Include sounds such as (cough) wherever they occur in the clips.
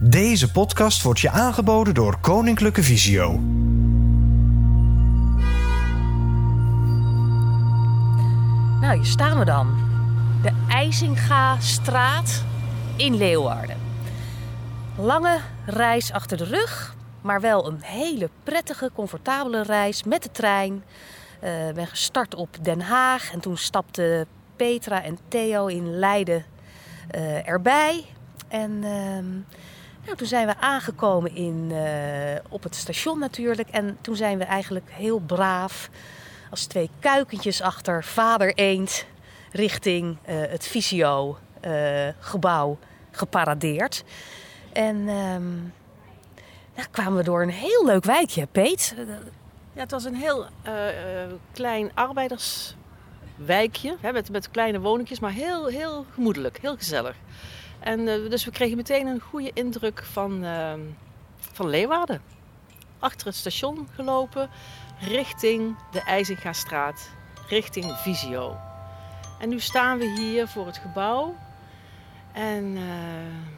Deze podcast wordt je aangeboden door Koninklijke Visio. Nou, hier staan we dan. De IJsinga-straat in Leeuwarden. Lange reis achter de rug, maar wel een hele prettige, comfortabele reis met de trein. Ik ben gestart op Den Haag en toen stapten Petra en Theo in Leiden eh, erbij. En ehm, nou, toen zijn we aangekomen in, eh, op het station natuurlijk. En toen zijn we eigenlijk heel braaf als twee kuikentjes achter vader eend richting eh, het Visio-gebouw geparadeerd. En um, kwamen we door een heel leuk wijkje, Peet. Ja, het was een heel klein arbeiderswijkje hè, met, met kleine woningjes, maar heel, heel gemoedelijk, heel gezellig. En uh, dus we kregen meteen een goede indruk van, uh, van Leeuwarden. Achter het station gelopen, richting de IJzingastraat, richting Visio. En nu staan we hier voor het gebouw. En uh,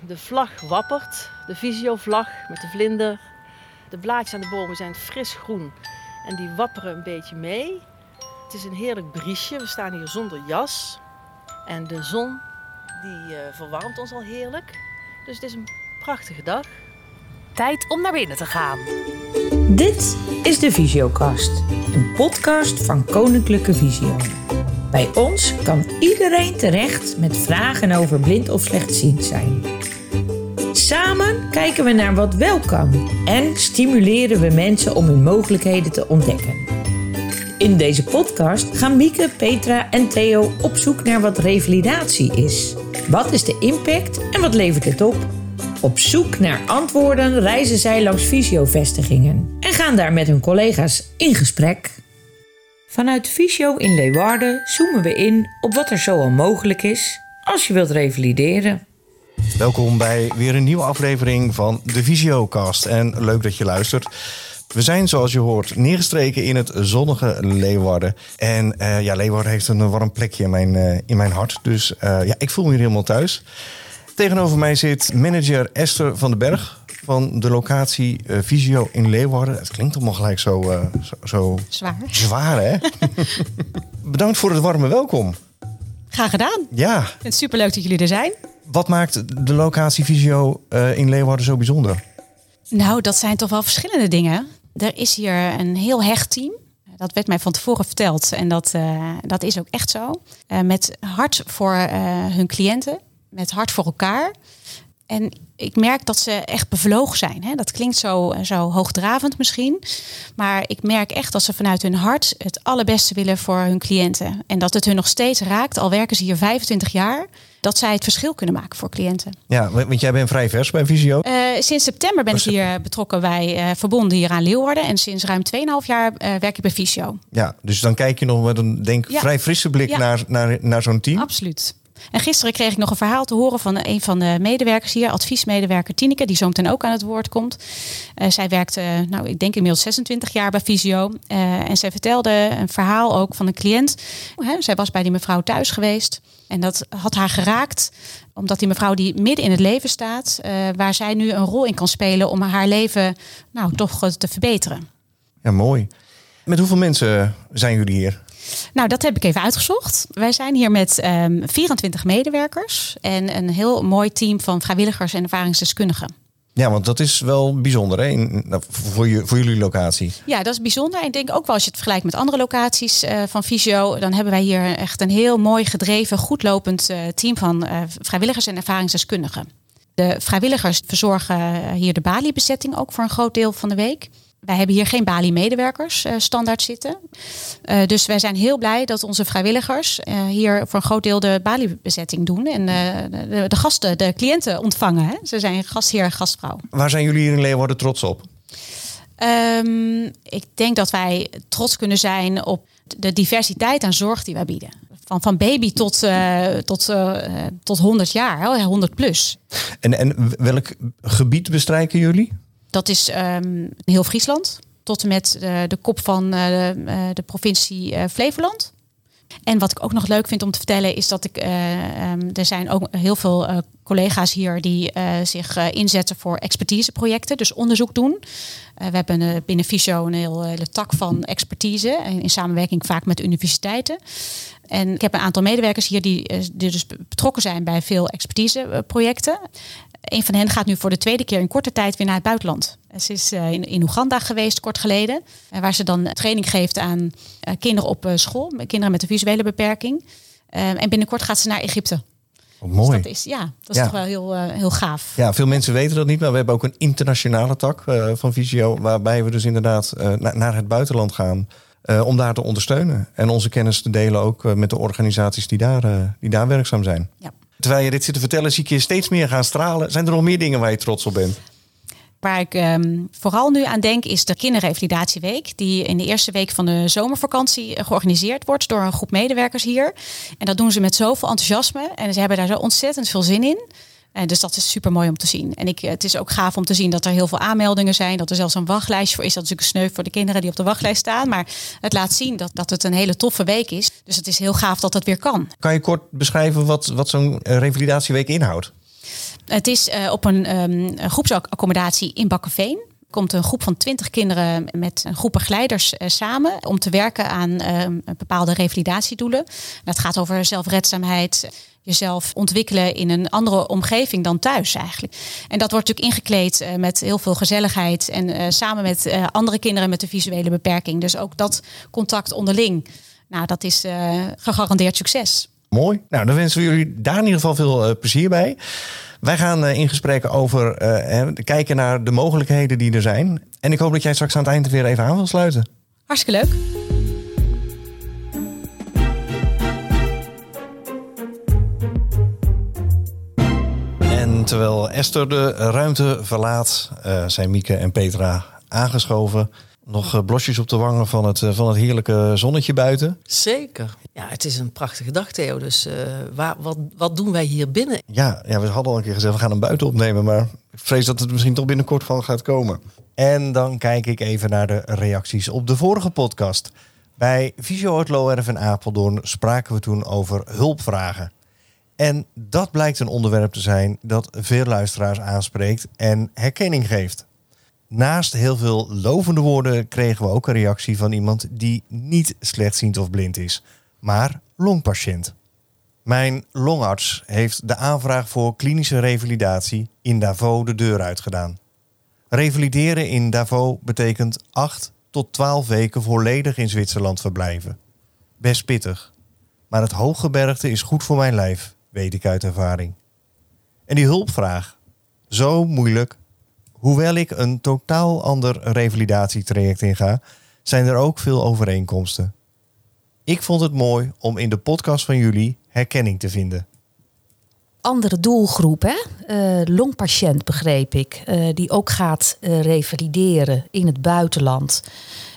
de vlag wappert, de Visio-vlag met de vlinder. De blaadjes aan de bomen zijn fris groen en die wapperen een beetje mee. Het is een heerlijk briesje. We staan hier zonder jas. En de zon die uh, verwarmt ons al heerlijk. Dus het is een prachtige dag. Tijd om naar binnen te gaan. Dit is de Visiocast, een podcast van Koninklijke Visio. Bij ons kan iedereen terecht met vragen over blind of slechtziend zijn. Samen kijken we naar wat wel kan en stimuleren we mensen om hun mogelijkheden te ontdekken. In deze podcast gaan Mieke, Petra en Theo op zoek naar wat revalidatie is. Wat is de impact en wat levert het op? Op zoek naar antwoorden reizen zij langs fysiovestigingen en gaan daar met hun collega's in gesprek. Vanuit Fysio in Leeuwarden zoomen we in op wat er zoal mogelijk is als je wilt revalideren. Welkom bij weer een nieuwe aflevering van de Visiocast. En leuk dat je luistert. We zijn, zoals je hoort, neergestreken in het zonnige Leeuwarden. En uh, ja, Leeuwarden heeft een warm plekje in mijn, uh, in mijn hart. Dus uh, ja, ik voel me hier helemaal thuis. Tegenover mij zit manager Esther van den Berg van de locatie Visio in Leeuwarden. Het klinkt allemaal gelijk zo, zo, zo zwaar. zwaar, hè? (laughs) Bedankt voor het warme welkom. Graag gedaan. Ja. Ik vind het superleuk dat jullie er zijn. Wat maakt de locatie Visio in Leeuwarden zo bijzonder? Nou, dat zijn toch wel verschillende dingen. Er is hier een heel hecht team. Dat werd mij van tevoren verteld en dat, uh, dat is ook echt zo. Uh, met hart voor uh, hun cliënten, met hart voor elkaar. En ik merk dat ze echt bevlogen zijn. Hè? Dat klinkt zo, zo hoogdravend misschien. Maar ik merk echt dat ze vanuit hun hart het allerbeste willen voor hun cliënten. En dat het hun nog steeds raakt, al werken ze hier 25 jaar, dat zij het verschil kunnen maken voor cliënten. Ja, want jij bent vrij vers bij Visio. Uh, sinds september ben ik hier betrokken bij, uh, verbonden hier aan Leeuwarden. En sinds ruim 2,5 jaar uh, werk ik bij Visio. Ja, dus dan kijk je nog met een denk ja. vrij frisse blik ja. naar, naar, naar zo'n team. Absoluut. En gisteren kreeg ik nog een verhaal te horen van een van de medewerkers hier, adviesmedewerker Tineke, die zo meteen ook aan het woord komt. Uh, zij werkt, uh, nou, ik denk inmiddels 26 jaar bij Visio. Uh, en zij vertelde een verhaal ook van een cliënt. Zij was bij die mevrouw thuis geweest. En dat had haar geraakt, omdat die mevrouw die midden in het leven staat, waar zij nu een rol in kan spelen om haar leven nou, toch te verbeteren. Ja, mooi. Met hoeveel mensen zijn jullie hier? Nou, dat heb ik even uitgezocht. Wij zijn hier met um, 24 medewerkers en een heel mooi team van vrijwilligers en ervaringsdeskundigen. Ja, want dat is wel bijzonder hè? Nou, voor, je, voor jullie locatie. Ja, dat is bijzonder. En ik denk ook wel als je het vergelijkt met andere locaties uh, van Visio, dan hebben wij hier echt een heel mooi gedreven, goed lopend uh, team van uh, vrijwilligers en ervaringsdeskundigen. De vrijwilligers verzorgen hier de Bali-bezetting ook voor een groot deel van de week. Wij hebben hier geen Bali-medewerkers uh, standaard zitten. Uh, dus wij zijn heel blij dat onze vrijwilligers uh, hier voor een groot deel de Bali-bezetting doen. En de, de, gasten, de cliënten ontvangen. Hè? Ze zijn gastheer, gastvrouw. Waar zijn jullie hier in Leeuwarden trots op? Um, ik denk dat wij trots kunnen zijn op de diversiteit aan zorg die wij bieden. Van, van baby tot, tot, tot 100 jaar, 100 plus. En, en welk gebied bestrijken jullie? Dat is um, heel Friesland, tot en met de, de kop van uh, de, de, provincie Flevoland. En wat ik ook nog leuk vind om te vertellen is dat ik, um, er zijn ook heel veel collega's hier die eh, zich eh, inzetten voor expertiseprojecten, dus onderzoek doen. we hebben binnen Visio een hele tak van expertise in samenwerking vaak met universiteiten. En ik heb een aantal medewerkers hier die, die dus betrokken zijn bij veel expertiseprojecten. Een van hen gaat nu voor de tweede keer in korte tijd weer naar het buitenland. Ze is in, in Oeganda geweest kort geleden, waar ze dan training geeft aan kinderen op school, kinderen met een visuele beperking. en binnenkort gaat ze naar Egypte. Oh, mooi. Dus dat is, ja, dat is toch wel heel, uh, heel gaaf. Ja, veel mensen weten dat niet, maar we hebben ook een internationale tak uh, van Visio, waarbij we dus inderdaad uh, na, naar het buitenland gaan om daar te ondersteunen. En onze kennis te delen ook met de organisaties die daar, die daar werkzaam zijn. Ja. Terwijl je dit zit te vertellen, zie ik je steeds meer gaan stralen. Zijn er nog meer dingen waar je trots op bent? Waar ik um, vooral nu aan denk is de kinderrevalidatieweek. Die in de eerste week van de zomervakantie georganiseerd wordt door een groep medewerkers hier. En dat doen ze met zoveel enthousiasme. En ze hebben daar zo ontzettend veel zin in. En dus dat is super mooi om te zien. En ik, het is ook gaaf om te zien dat er heel veel aanmeldingen zijn. Dat er zelfs een wachtlijst voor is. Dat is natuurlijk sneu voor de kinderen die op de wachtlijst staan. Maar het laat zien dat, dat het een hele toffe week is. Dus het is heel gaaf dat het weer kan. Kan je kort beschrijven wat, wat zo'n revalidatieweek inhoudt? Het is uh, op een um, groepsaccommodatie in Bakkenveen komt een groep van twintig kinderen met een groep begeleiders samen om te werken aan uh, bepaalde revalidatiedoelen. Dat gaat over zelfredzaamheid, jezelf ontwikkelen in een andere omgeving dan thuis eigenlijk. En dat wordt natuurlijk ingekleed uh, met heel veel gezelligheid en samen met andere kinderen met een visuele beperking. Dus ook dat contact onderling, nou dat is gegarandeerd succes. Mooi. Nou, dan wensen we jullie daar in ieder geval veel plezier bij. Wij gaan in gesprek over kijken naar de mogelijkheden die er zijn. En ik hoop dat jij straks aan het eind weer even aan wil sluiten. Hartstikke leuk. Terwijl Esther de ruimte verlaat, uh, zijn Mieke en Petra aangeschoven nog eh, blosjes op de wangen van het, eh, van het heerlijke zonnetje buiten? Zeker. Ja, het is een prachtige dag, Theo. Dus uh, waar, wat, wat doen wij hier binnen? Ja, ja, we hadden al een keer gezegd, we gaan hem buiten opnemen. Maar ik vrees dat het misschien toch binnenkort van gaat komen. En dan kijk ik even naar de reacties op de vorige podcast. Bij Visio Erf in Apeldoorn spraken we toen over hulpvragen. En dat blijkt een onderwerp te zijn dat veel luisteraars aanspreekt en herkenning geeft. Naast heel veel lovende woorden kregen we ook een reactie van iemand die niet slechtziend of blind is, maar longpatiënt. Mijn longarts heeft de aanvraag voor klinische revalidatie in Davos de deur uitgedaan. Revalideren in Davos betekent 8 tot 12 weken volledig in Zwitserland verblijven. Best pittig, maar het hooggebergte is goed voor mijn lijf, weet ik uit ervaring. En die hulpvraag, zo moeilijk Hoewel ik een totaal ander revalidatietraject inga, zijn er ook veel overeenkomsten. Ik vond het mooi om in de podcast van jullie herkenning te vinden. Andere doelgroep, hè? Uh, longpatiënt begreep ik, uh, die ook gaat uh, revalideren in het buitenland.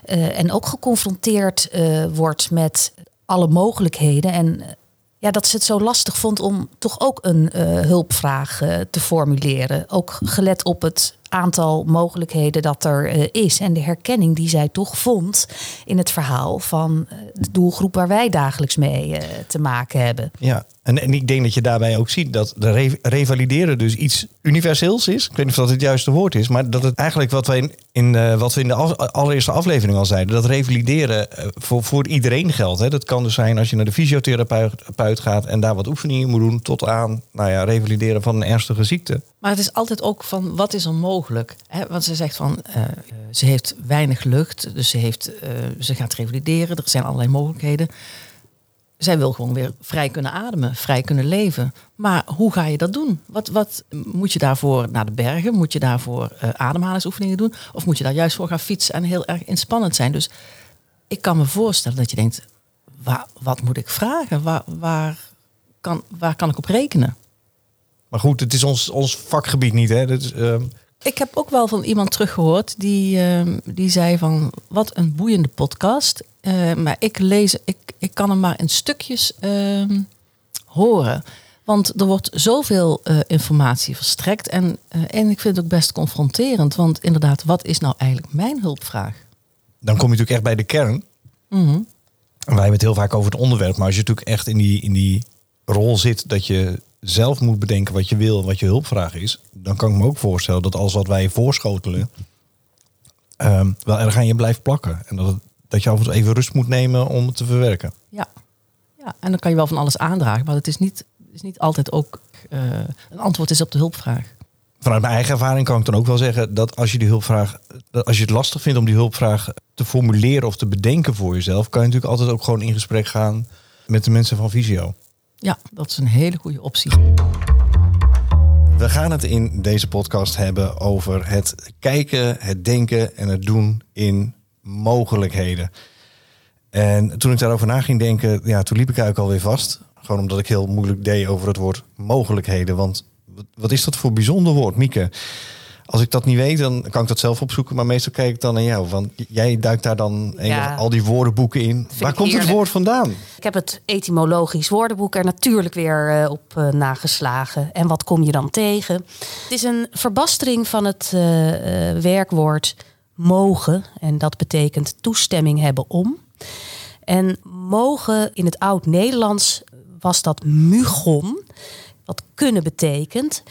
en ook geconfronteerd wordt met alle mogelijkheden. En ja, dat ze het zo lastig vond om toch ook een hulpvraag te formuleren. Ook gelet op het aantal mogelijkheden dat er uh, is. En de herkenning die zij toch vond in het verhaal van eh, de doelgroep waar wij dagelijks mee uh, te maken hebben. Ja, en, ik denk dat je daarbij ook ziet dat de re revalideren dus iets universeels is. Ik weet niet of dat het juiste woord is, maar dat het eigenlijk wat, wij in, wat we in de allereerste aflevering al zeiden, dat revalideren voor, voor iedereen geldt. Hè. Dat kan dus zijn als je naar de fysiotherapeut gaat en daar wat oefeningen moet doen, tot aan nou ja, revalideren van een ernstige ziekte. Maar het is altijd ook van wat is onmogelijk? Hè? Want ze zegt van uh, ze heeft weinig lucht, dus ze, heeft, uh, ze gaat revalideren. Er zijn allerlei mogelijkheden. Zij wil gewoon weer vrij kunnen ademen, vrij kunnen leven. Maar hoe ga je dat doen? Wat, wat moet je daarvoor naar de bergen? Moet je daarvoor uh, ademhalingsoefeningen doen? Of moet je daar juist voor gaan fietsen en heel erg inspannend zijn? Dus ik kan me voorstellen dat je denkt: wat moet ik vragen? Waar, waar, kan, waar kan ik op rekenen? Maar goed, het is ons, ons vakgebied niet. Hè? Dat is, uh... Ik heb ook wel van iemand teruggehoord die, uh, die zei van wat een boeiende podcast. Uh, maar ik lees, ik, ik kan hem maar in stukjes ehm, horen. Want er wordt zoveel uh, informatie verstrekt. En, en ik vind het ook best confronterend. Want inderdaad, wat is nou eigenlijk mijn hulpvraag? Dan kom je natuurlijk echt bij de kern. Mm -hmm. Wij hebben het heel vaak over het onderwerp. Maar als je natuurlijk echt in die, in die rol zit dat je zelf moet bedenken wat je wil, wat je hulpvraag is, dan kan ik me ook voorstellen dat alles wat wij voorschotelen ehm, wel erg aan je blijft plakken. En dat, het, dat je af en toe even rust moet nemen om het te verwerken. Ja. ja, en dan kan je wel van alles aandragen, maar het is niet, is niet altijd ook uh, een antwoord is op de hulpvraag. Vanuit mijn eigen ervaring kan ik dan ook wel zeggen dat als je die hulpvraag, dat als je het lastig vindt om die hulpvraag te formuleren of te bedenken voor jezelf, kan je natuurlijk altijd ook gewoon in gesprek gaan met de mensen van Visio. Ja, dat is een hele goede optie. We gaan het in deze podcast hebben over het kijken, het denken en het doen in mogelijkheden. En toen ik daarover na ging denken, ja, toen liep ik eigenlijk alweer vast. Gewoon omdat ik heel moeilijk deed over het woord mogelijkheden. Want wat is dat voor bijzonder woord, Mieke? Als ik dat niet weet, dan kan ik dat zelf opzoeken. Maar meestal kijk ik dan naar jou. Want jij duikt daar dan ja. al die woordenboeken in. Waar komt het woord vandaan? Ik heb het etymologisch woordenboek er natuurlijk weer uh, op uh, nageslagen. En wat kom je dan tegen? Het is een verbastering van het uh, werkwoord mogen. En dat betekent toestemming hebben om. En mogen in het oud-Nederlands was dat mugon. Wat kunnen betekent.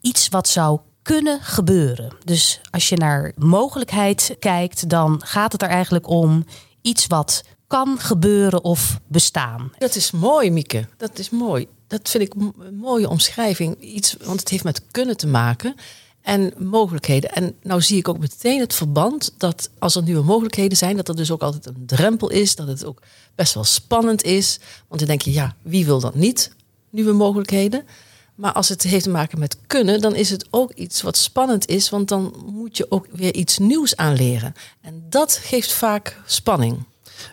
Iets wat zou kunnen gebeuren. Dus als je naar mogelijkheid kijkt, dan gaat het er eigenlijk om iets wat kan gebeuren of bestaan. Dat is mooi, Mieke. Dat is mooi. Dat vind ik een mooie omschrijving. Iets, want het heeft met kunnen te maken en mogelijkheden. En nou zie ik ook meteen het verband dat als er nieuwe mogelijkheden zijn, dat er dus ook altijd een drempel is, dat het ook best wel spannend is. Want dan denk je, ja, wie wil dat niet? Nieuwe mogelijkheden. Maar als het heeft te maken met kunnen, dan is het ook iets wat spannend is, want dan moet je ook weer iets nieuws aanleren. En dat geeft vaak spanning.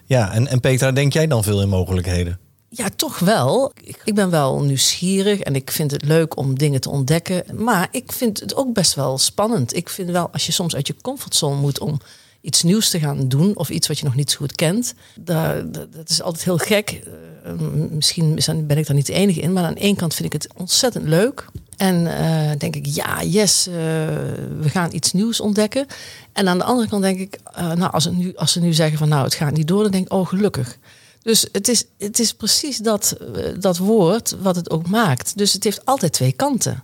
Ja, en, en Petra, denk jij dan veel in mogelijkheden? Ja, toch wel. Ik ben wel nieuwsgierig en ik vind het leuk om dingen te ontdekken. Maar ik vind het ook best wel spannend. Ik vind wel, als je soms uit je comfortzone moet om iets nieuws te gaan doen of iets wat je nog niet zo goed kent, dat, dat is altijd heel gek. Uh, misschien ben ik daar niet de enige in, maar aan ene kant vind ik het ontzettend leuk. En uh, denk ik, ja, yes, uh, we gaan iets nieuws ontdekken. En aan de andere kant denk ik, nou, als, nu, als ze nu zeggen van nou, het gaat niet door, dan denk ik, oh, gelukkig. Dus het is, het is precies dat, dat woord wat het ook maakt. Dus het heeft altijd twee kanten.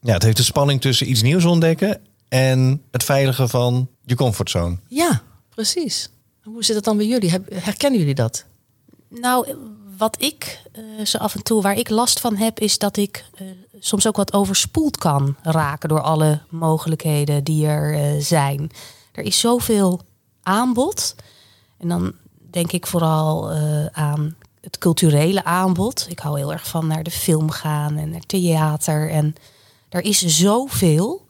Ja, het heeft de spanning tussen iets nieuws ontdekken en het veiligen van je comfortzone. Ja, precies. Hoe zit het dan bij jullie? Herkennen jullie dat? Nou, wat ik uh, zo af en toe, waar ik last van heb, is dat ik uh, soms ook wat overspoeld kan raken door alle mogelijkheden die er uh, zijn. Er is zoveel aanbod. En dan denk ik vooral aan het culturele aanbod. Ik hou heel erg van naar de film gaan en naar theater. En er is zoveel.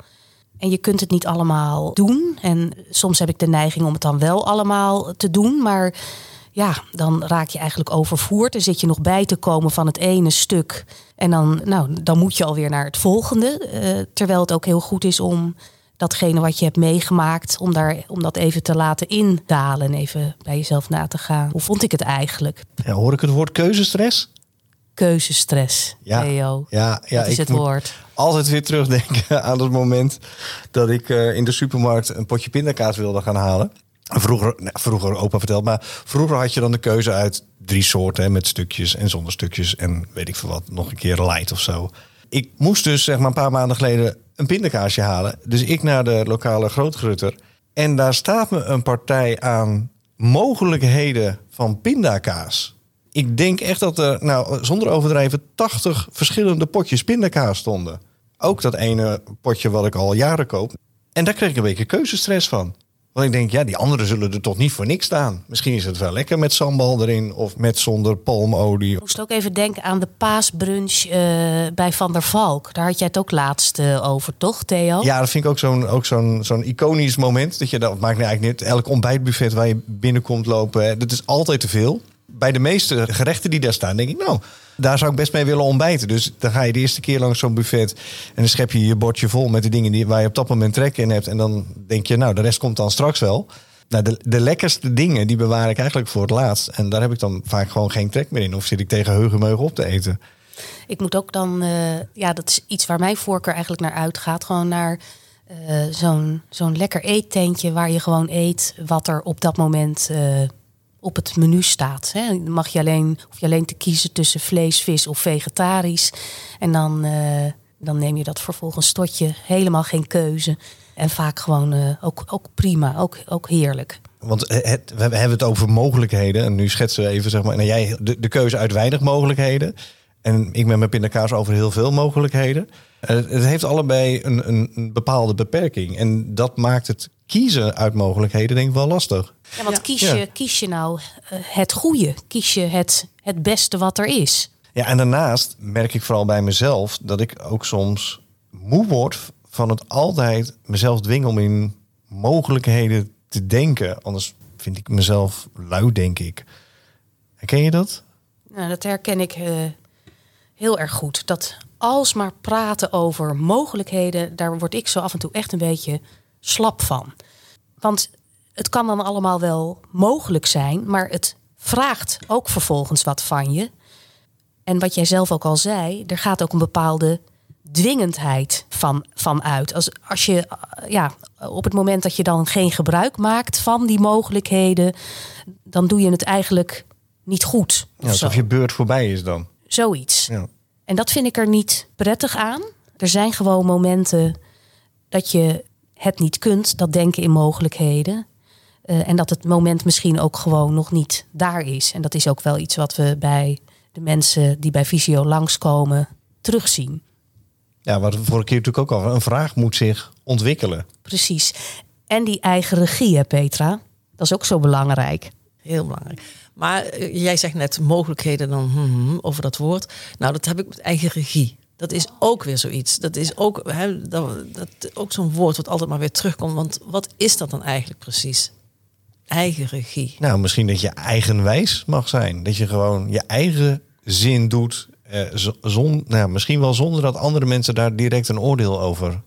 En je kunt het niet allemaal doen. En soms heb ik de neiging om het dan wel allemaal te doen. Maar ja, dan raak je eigenlijk overvoerd. Dan zit je nog bij te komen van het ene stuk. En dan, nou, dan moet je alweer naar het volgende. Uh, terwijl het ook heel goed is om datgene wat je hebt meegemaakt, om, daar, om dat even te laten indalen en even bij jezelf na te gaan. Hoe vond ik het eigenlijk? Ja, hoor ik het woord keuzestress? Keuzestress, ja. Ja, ja, dat is ik het woord. Altijd weer terugdenken (laughs) aan het moment dat ik uh, in de supermarkt een potje pindakaas wilde gaan halen. Vroeger, nou, vroeger opa verteld, maar vroeger had je dan de keuze uit drie soorten hè, met stukjes en zonder stukjes en weet ik veel wat, nog een keer light of zo. Ik moest dus zeg maar een paar maanden geleden een pindakaasje halen. Dus ik naar de lokale grootgrutter. En daar staat me een partij aan mogelijkheden van pindakaas. Ik denk echt dat er, nou, zonder overdrijven, 80 verschillende potjes pindakaas stonden. Ook dat ene potje wat ik al jaren koop. En daar kreeg ik een beetje keuzestress van. Want ik denk, ja, die anderen zullen er toch niet voor niks staan. Misschien is het wel lekker met sambal erin of met zonder palmolie. Ik moest ook even denken aan de paasbrunch uh, bij Van der Valk. Daar had jij het ook laatst uh, over, toch, Theo? Ja, dat vind ik ook zo'n ook zo'n zo'n iconisch moment. Dat je dat maakt nu eigenlijk niet. Elk ontbijtbuffet waar je binnenkomt lopen, hè, dat is altijd te veel. Bij de meeste gerechten die daar staan, denk ik, nou, daar zou ik best mee willen ontbijten. Dus dan ga je de eerste keer langs zo'n buffet en dan schep je je bordje vol met de dingen die, waar je op dat moment trek in hebt. En dan denk je, nou, de rest komt dan straks wel. Nou, de, de lekkerste dingen, die bewaar ik eigenlijk voor het laatst. En daar heb ik dan vaak gewoon geen trek meer in. Of zit ik tegen heugenmeugen op te eten. Ik moet ook dan, uh, ja, dat is iets waar mijn voorkeur eigenlijk naar uitgaat. Gewoon naar uh, zo'n zo'n lekker eetteentje waar je gewoon eet wat er op dat moment uh, op het menu staat. Hè. Mag je alleen, of je alleen te kiezen tussen vlees, vis of vegetarisch. En dan, eh, dan neem je dat vervolgens tot je. Helemaal geen keuze. En vaak gewoon eh, ook, ook prima, ook, ook heerlijk. Want het, we hebben het over mogelijkheden. En nu schetsen we even, zeg maar, nou, jij de, de keuze uit weinig mogelijkheden. En ik met mijn pindakaas over heel veel mogelijkheden. Eh, het heeft allebei een, een, een bepaalde beperking. En dat maakt het kiezen uit mogelijkheden denk ik wel lastig. Ja, want Ja. Kies, je, kies je nou eh, het goede? Kies je het, het beste wat er is? Ja, en daarnaast merk ik vooral bij mezelf dat ik ook soms moe word van het altijd mezelf dwingen om in mogelijkheden te denken. Anders vind ik mezelf lui, denk ik. Herken je dat? Nou, dat herken ik eh, heel erg goed. Dat alsmaar praten over mogelijkheden, daar word ik zo af en toe echt een beetje slap van. Want het kan dan allemaal wel mogelijk zijn, maar het vraagt ook vervolgens wat van je. En wat jij zelf ook al zei, er gaat ook een bepaalde dwingendheid van, van uit. Als, als je ja, op het moment dat je dan geen gebruik maakt van die mogelijkheden, dan doe je het eigenlijk niet goed. of Ja, alsof je beurt voorbij is dan. Zoiets. Ja. En dat vind ik er niet prettig aan. Er zijn gewoon momenten dat je het niet kunt, dat denken in mogelijkheden. Eh, en dat het moment misschien ook gewoon nog niet daar is. En dat is ook wel iets wat we bij de mensen die bij Visio langskomen terugzien. Ja, wat we vorige keer natuurlijk ook al. Een vraag moet zich ontwikkelen. Precies. En die eigen regie, hè, Petra? Dat is ook zo belangrijk. Heel belangrijk. Maar eh, jij zegt net mogelijkheden dan hm, hm, over dat woord. Nou, dat heb ik met eigen regie. Dat is ook weer zoiets. Dat is ook, hè, dat, dat, ook zo'n woord wat altijd maar weer terugkomt. Want wat is dat dan eigenlijk precies? Eigen regie. Nou, misschien dat je eigenwijs mag zijn. Dat je gewoon je eigen zin doet. Eh, zon, nou, misschien wel zonder dat andere mensen daar direct een oordeel over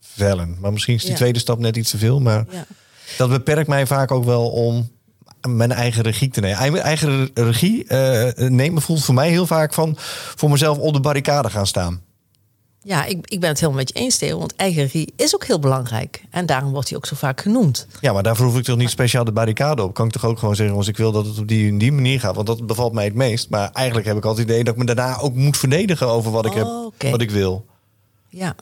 vellen. Maar misschien is die Ja. tweede stap net iets te veel. Maar Ja. dat beperkt mij vaak ook wel om mijn eigen regie te nemen. Eigen- Eigen regie eh, nemen voelt voor mij heel vaak van voor mezelf op de barricade gaan staan. Ja, ik, ik ben het helemaal met je eens, Theo. Want eigen regie is ook heel belangrijk. En daarom wordt hij ook zo vaak genoemd. Ja, maar daarvoor hoef ik toch niet speciaal de barricade op. Kan ik toch ook gewoon zeggen, als ik wil dat het op die en die manier gaat. Want dat bevalt mij het meest. Maar eigenlijk heb ik altijd het idee dat ik me daarna ook moet verdedigen over wat ik heb, wat ik wil. Ja.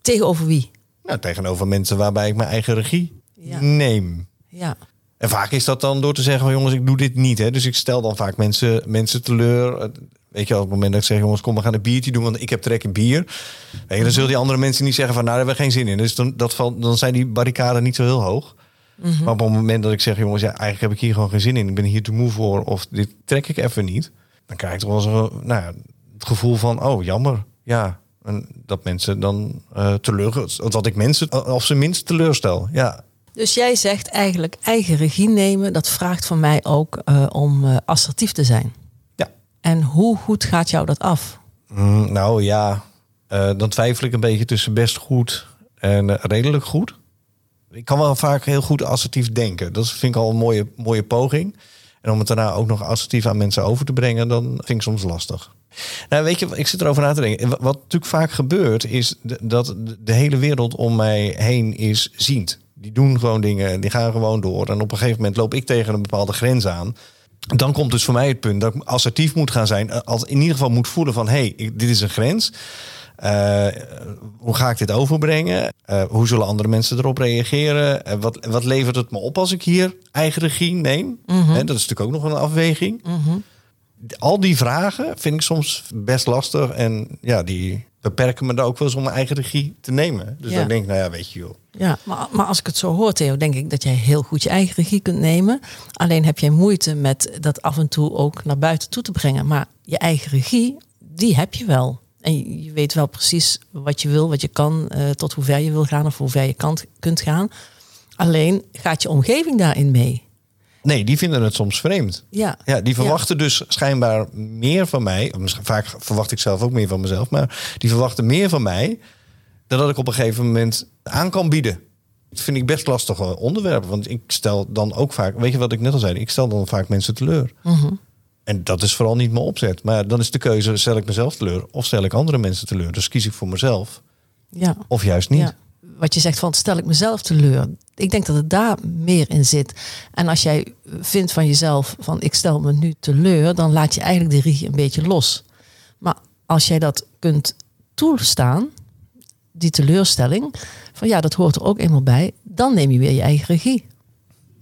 Tegenover wie? Nou, tegenover mensen waarbij ik mijn eigen regie Ja. neem. Ja. En vaak is dat dan door te zeggen, van, jongens, ik doe dit niet. Hè. Dus ik stel dan vaak mensen, mensen teleur. Eh, Weet je, op het moment dat ik zeg, jongens, kom, we gaan een biertje doen, want ik heb trek in bier. Weet je, dan zullen die andere mensen niet zeggen van, nou, daar hebben we geen zin in. Dus dan, dat valt, dan zijn die barricaden niet zo heel hoog. Maar op het moment dat ik zeg, jongens, ja, eigenlijk heb ik hier gewoon geen zin in. Ik ben hier te moe voor, of dit trek ik even niet. Dan krijg ik toch wel zo, nou ja, het gevoel van, oh, jammer. Ja, en dat mensen dan eh teleur, dat ik mensen, of ze minst teleurstel. Ja, Dus jij zegt eigenlijk eigen regie nemen. Dat vraagt van mij ook eh, om eh, assertief te zijn. ja. En hoe goed gaat jou dat af? Mm, nou ja, eh, dan twijfel ik een beetje tussen best goed en redelijk goed. Ik kan wel vaak heel goed assertief denken. Dat vind ik al een mooie, mooie poging. En om het daarna ook nog assertief aan mensen over te brengen, dan vind ik soms lastig. Nou, weet je, ik zit erover na te denken. Wat natuurlijk vaak gebeurt, is dat de- de hele wereld om mij heen is ziend. Die doen gewoon dingen, die gaan gewoon door. En op een gegeven moment loop ik tegen een bepaalde grens aan. Dan komt dus voor mij het punt dat ik assertief moet gaan zijn. eh, Als in ieder geval moet voelen van... hé, hey, dit is een grens. Eh, hoe ga ik dit overbrengen? Eh, hoe zullen andere mensen erop reageren? Wat, wat levert het me op als ik hier eigen regie neem? Hè, dat is natuurlijk ook nog een afweging. Al die vragen vind ik soms best lastig. En ja, die beperken me er ook wel eens om mijn eigen regie te nemen. Dus Ja. dan denk ik, nou ja, weet je joh. Ja, maar, maar als ik het zo hoor, Theo, denk ik dat jij heel goed je eigen regie kunt nemen. Alleen heb jij moeite met dat af en toe ook naar buiten toe te brengen. Maar je eigen regie, die heb je wel. En je, je weet wel precies wat je wil, wat je kan, eh, tot hoe ver je wil gaan of hoe ver je kan, kunt gaan. Alleen gaat je omgeving daarin mee. Nee, die vinden het soms vreemd. Ja, Ja, die verwachten dus schijnbaar meer van mij. Vaak verwacht ik zelf ook meer van mezelf. Maar die verwachten meer van mij dan dat ik op een gegeven moment aan kan bieden. Dat vind ik best lastig onderwerp. Want ik stel dan ook vaak, weet je wat ik net al zei, ik stel dan vaak mensen teleur. En dat is vooral niet mijn opzet. Maar dan is de keuze, stel ik mezelf teleur of stel ik andere mensen teleur. Dus kies ik voor mezelf ja. of juist niet. Ja. Wat je zegt van stel ik mezelf teleur, Ik denk dat het daar meer in zit. En als jij vindt van jezelf van ik stel me nu teleur, dan laat je eigenlijk de regie een beetje los. Maar als jij dat kunt toestaan, die teleurstelling, van ja, dat hoort er ook eenmaal bij, dan neem je weer je eigen regie.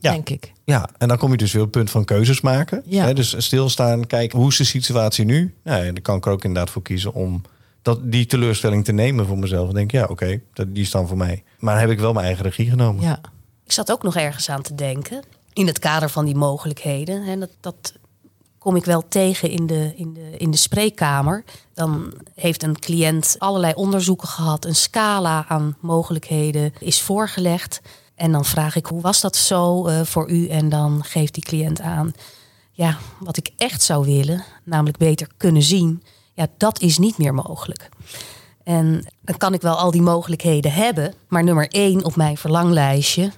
Ja. Denk ik. Ja, en dan kom je dus weer op het punt van keuzes maken. Ja. Dus stilstaan, kijken hoe is de situatie nu? Ja, en dan kan ik er ook inderdaad voor kiezen om dat, die teleurstelling te nemen voor mezelf. En denk ja, oké, die is dan voor mij. Maar heb ik wel mijn eigen regie genomen. Ja. Ik zat ook nog ergens aan te denken. In het kader van die mogelijkheden. En dat, dat kom ik wel tegen in de, in, de, in de spreekkamer. Dan heeft een cliënt allerlei onderzoeken gehad. Een scala aan mogelijkheden is voorgelegd. En dan vraag ik, hoe was dat zo eh, voor u? En dan geeft die cliënt aan, ja, wat ik echt zou willen, namelijk beter kunnen zien, ja, dat is niet meer mogelijk. En dan kan ik wel al die mogelijkheden hebben, maar nummer één op mijn verlanglijstje,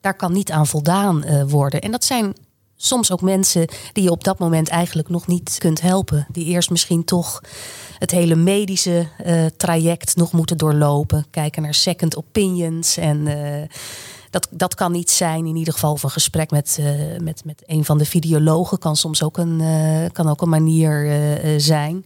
daar kan niet aan voldaan eh, worden. En dat zijn soms ook mensen die je op dat moment eigenlijk nog niet kunt helpen. Die eerst misschien toch het hele medische eh, traject nog moeten doorlopen. Kijken naar second opinions. En eh, dat, dat kan niet zijn. In ieder geval een gesprek met, met, met een van de videologen kan soms ook een, kan ook een manier zijn.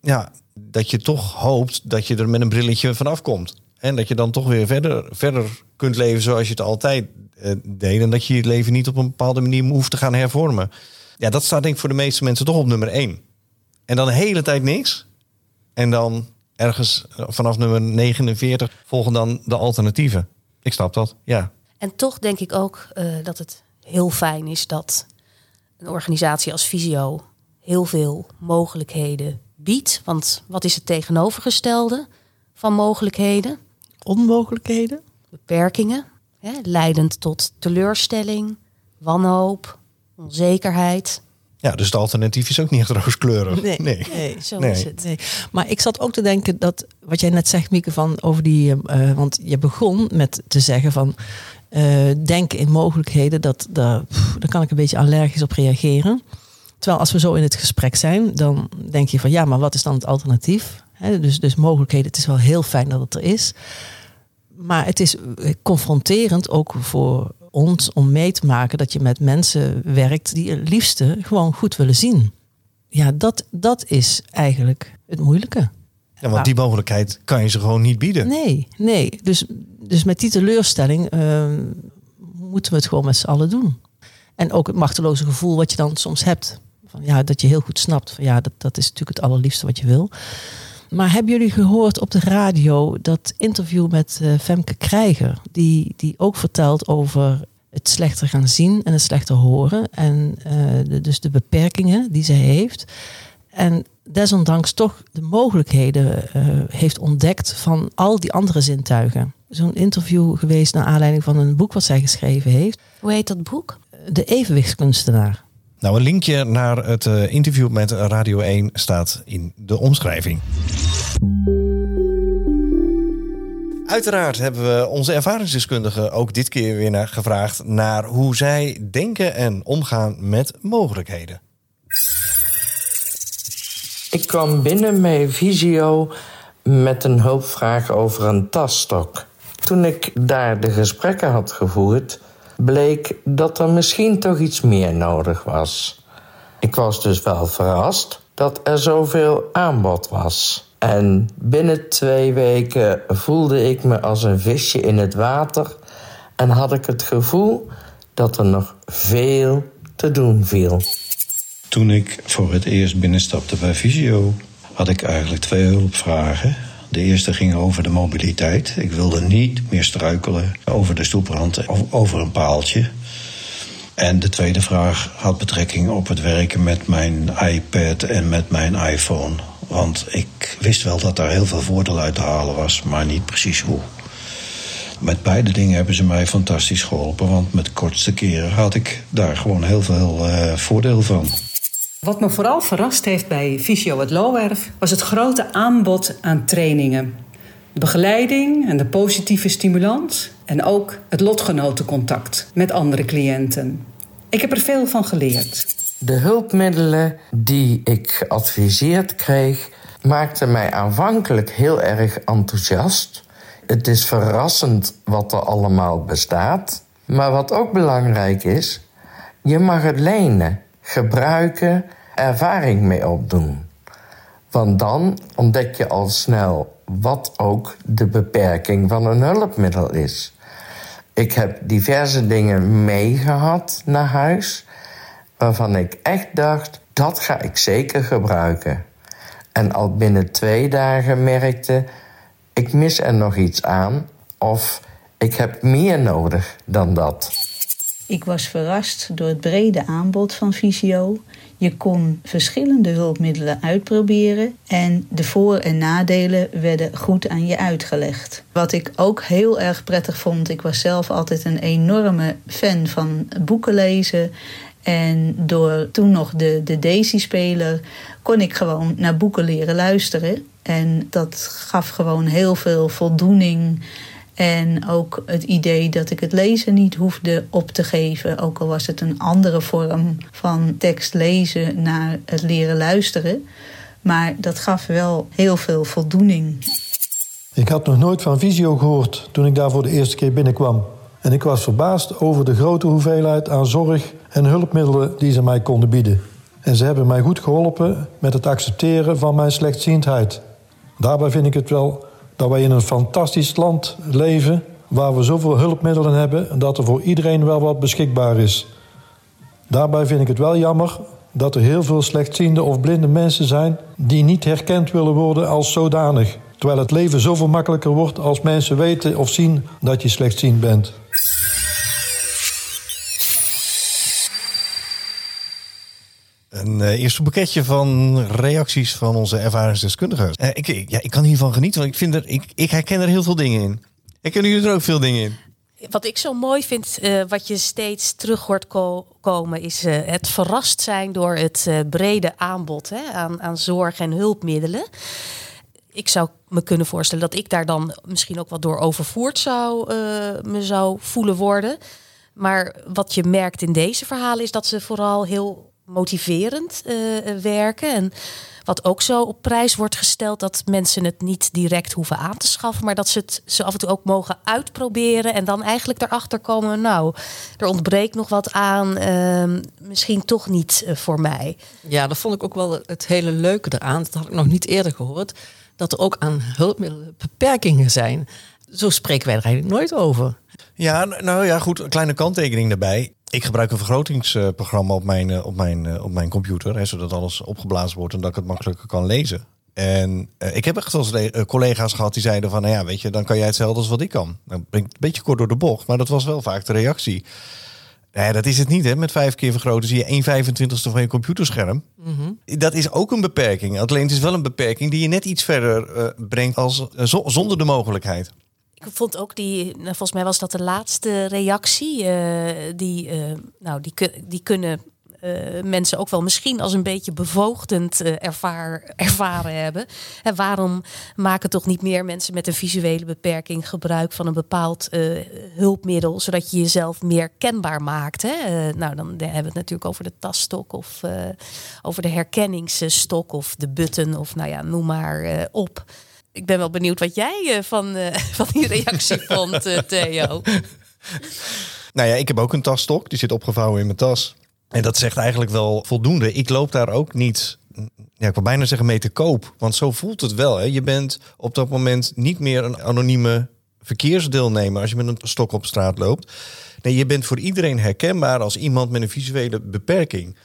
Ja, dat je toch hoopt dat je er met een brilletje vanaf komt. En dat je dan toch weer verder, verder kunt leven zoals je het altijd eh, deed. En dat je je leven niet op een bepaalde manier hoeft te gaan hervormen. Ja, dat staat denk ik voor de meeste mensen toch op nummer één. En dan de hele tijd niks. En dan ergens eh, vanaf nummer 49 volgen dan de alternatieven. Ik snap dat, ja. En toch denk ik ook eh, dat het heel fijn is dat een organisatie als Visio heel veel mogelijkheden biedt. Want wat is het tegenovergestelde van mogelijkheden? Onmogelijkheden? Beperkingen, hè, leidend tot teleurstelling, wanhoop, onzekerheid. Ja, dus het alternatief is ook niet echt rooskleurig. Nee. nee. nee. Zo Nee. is het. Nee, maar ik zat ook te denken dat wat jij net zegt, Mieke, van over die, eh, want je begon met te zeggen van eh denken in mogelijkheden, dat, dat pff, daar kan ik een beetje allergisch op reageren. Terwijl als we zo in het gesprek zijn, dan denk je van ja, maar wat is dan het alternatief? Dus, dus mogelijkheden, het is wel heel fijn dat het er is. Maar het is eh, confronterend ook voor ons om mee te maken dat je met mensen werkt die het liefste gewoon goed willen zien. Ja, dat, dat is eigenlijk het moeilijke. Ja, want die mogelijkheid kan je ze gewoon niet bieden. Nee, nee. Dus, dus met die teleurstelling eh, moeten we het gewoon met z'n allen doen. En ook het machteloze gevoel wat je dan soms hebt. Van, ja, dat je heel goed snapt. Van, ja, dat, dat is natuurlijk het allerliefste wat je wil. Maar hebben jullie gehoord op de radio dat interview met eh, Femke Krijger? Die, die ook vertelt over het slechter gaan zien en het slechter horen. En eh, de, dus de beperkingen die ze heeft. En desondanks toch de mogelijkheden eh, heeft ontdekt van al die andere zintuigen. Zo'n interview geweest naar aanleiding van een boek wat zij geschreven heeft. Hoe heet dat boek? De evenwichtskunstenaar. Nou, een linkje naar het eh, interview met Radio 1 staat in de omschrijving. Uiteraard hebben we onze ervaringsdeskundigen ook dit keer weer naar gevraagd naar hoe zij denken en omgaan met mogelijkheden. Ik kwam binnen bij Visio met een hulpvraag over een tasstok. Toen ik daar de gesprekken had gevoerd, bleek dat er misschien toch iets meer nodig was. Ik was dus wel verrast dat er zoveel aanbod was. En binnen twee weken voelde ik me als een visje in het water en had ik het gevoel dat er nog veel te doen viel. Toen ik voor het eerst binnenstapte bij Visio, had ik eigenlijk twee hulpvragen. De eerste ging over de mobiliteit. Ik wilde niet meer struikelen over de stoeprand of over een paaltje. En de tweede vraag had betrekking op het werken met mijn iPad en met mijn iPhone. Want ik wist wel dat daar heel veel voordeel uit te halen was, maar niet precies hoe. Met beide dingen hebben ze mij fantastisch geholpen, want met kortste keren had ik daar gewoon heel veel eh, voordeel van. Wat me vooral verrast heeft bij Visio het Loowerf was het grote aanbod aan trainingen. De begeleiding en de positieve stimulans en ook het lotgenotencontact met andere cliënten. Ik heb er veel van geleerd. De hulpmiddelen die ik geadviseerd kreeg, maakten mij aanvankelijk heel erg enthousiast. Het is verrassend wat er allemaal bestaat. Maar wat ook belangrijk is, je mag het lenen, gebruiken, ervaring mee opdoen. Want dan ontdek je al snel wat ook de beperking van een hulpmiddel is. Ik heb diverse dingen meegehad naar huis waarvan ik echt dacht, dat ga ik zeker gebruiken. En al binnen twee dagen merkte, ik mis er nog iets aan of ik heb meer nodig dan dat. Ik was verrast door het brede aanbod van Visio. Je kon verschillende hulpmiddelen uitproberen en de voor- en nadelen werden goed aan je uitgelegd. Wat ik ook heel erg prettig vond, ik was zelf altijd een enorme fan van boeken lezen. En door toen nog de, de Daisy-speler kon ik gewoon naar boeken leren luisteren. En dat gaf gewoon heel veel voldoening. En ook het idee dat ik het lezen niet hoefde op te geven. Ook al was het een andere vorm van tekst lezen naar het leren luisteren. Maar dat gaf wel heel veel voldoening. Ik had nog nooit van Visio gehoord toen ik daar voor de eerste keer binnenkwam. En ik was verbaasd over de grote hoeveelheid aan zorg en hulpmiddelen die ze mij konden bieden. En ze hebben mij goed geholpen met het accepteren van mijn slechtziendheid. Daarbij vind ik het wel dat wij in een fantastisch land leven waar we zoveel hulpmiddelen hebben dat er voor iedereen wel wat beschikbaar is. Daarbij vind ik het wel jammer dat er heel veel slechtziende of blinde mensen zijn die niet herkend willen worden als zodanig. Terwijl het leven zoveel makkelijker wordt als mensen weten of zien dat je slechtziend bent. Een uh, eerste boeketje van reacties van onze ervaringsdeskundigen. Uh, ik, ja, ik kan hiervan genieten, want ik, vind er, ik, ik herken er heel veel dingen in. Herkennen jullie er ook veel dingen in? Wat ik zo mooi vind, uh, wat je steeds terug hoort ko komen, is het verrast zijn door het brede aanbod hè, aan, aan zorg en hulpmiddelen ik zou me kunnen voorstellen dat ik daar dan misschien ook wat door overvoerd zou, me zou voelen worden. Maar wat je merkt in deze verhalen is dat ze vooral heel motiverend uh, werken. En wat ook zo op prijs wordt gesteld, dat mensen het niet direct hoeven aan te schaffen, maar dat ze het ze af en toe ook mogen uitproberen en dan eigenlijk erachter komen, nou, er ontbreekt nog wat aan, uh, misschien toch niet uh, voor mij. Ja, dat vond ik ook wel het hele leuke eraan. Dat had ik nog niet eerder gehoord dat er ook aan hulpmiddelen beperkingen zijn. Zo spreken wij er eigenlijk nooit over. Ja, nou ja, goed, een kleine kanttekening daarbij. Ik gebruik een vergrotingsprogramma op mijn, op mijn, op mijn computer, hè, zodat alles opgeblazen wordt en dat ik het makkelijker kan lezen. En uh, ik heb echt als collega's gehad die zeiden van, nou ja, weet je, dan kan jij hetzelfde als wat ik kan. Dan ben ik een beetje kort door de bocht, maar dat was wel vaak de reactie. Nee, dat is het niet. Hè. Met vijf keer vergroten zie je 1 25ste van je computerscherm. Mm -hmm. Dat is ook een beperking. Alleen het is wel een beperking die je net iets verder uh, brengt als uh, zonder de mogelijkheid. Ik vond ook die, nou, volgens mij was dat de laatste reactie. Uh, die, nou, die, die kunnen uh, mensen ook wel misschien als een beetje bevoogdend ervaar, ervaren hebben. En waarom maken toch niet meer mensen met een visuele beperking gebruik van een bepaald hulpmiddel, zodat je jezelf meer kenbaar maakt? Hè? nou, dan hebben we het natuurlijk over de taststok of over de herkenningsstok of de button of nou ja, noem maar op. Ik ben wel benieuwd wat jij van, (laughs) van die reactie vond, Theo. (laughs) Nou ja, ik heb ook een tasstok. Die zit opgevouwen in mijn tas. En dat zegt eigenlijk wel voldoende. Ik loop daar ook niet, ja, ik wil bijna zeggen mee te koop. Want zo voelt het wel. Hè. Je bent op dat moment niet meer een anonieme verkeersdeelnemer als je met een stok op straat loopt. Nee, je bent voor iedereen herkenbaar als iemand met een visuele beperking.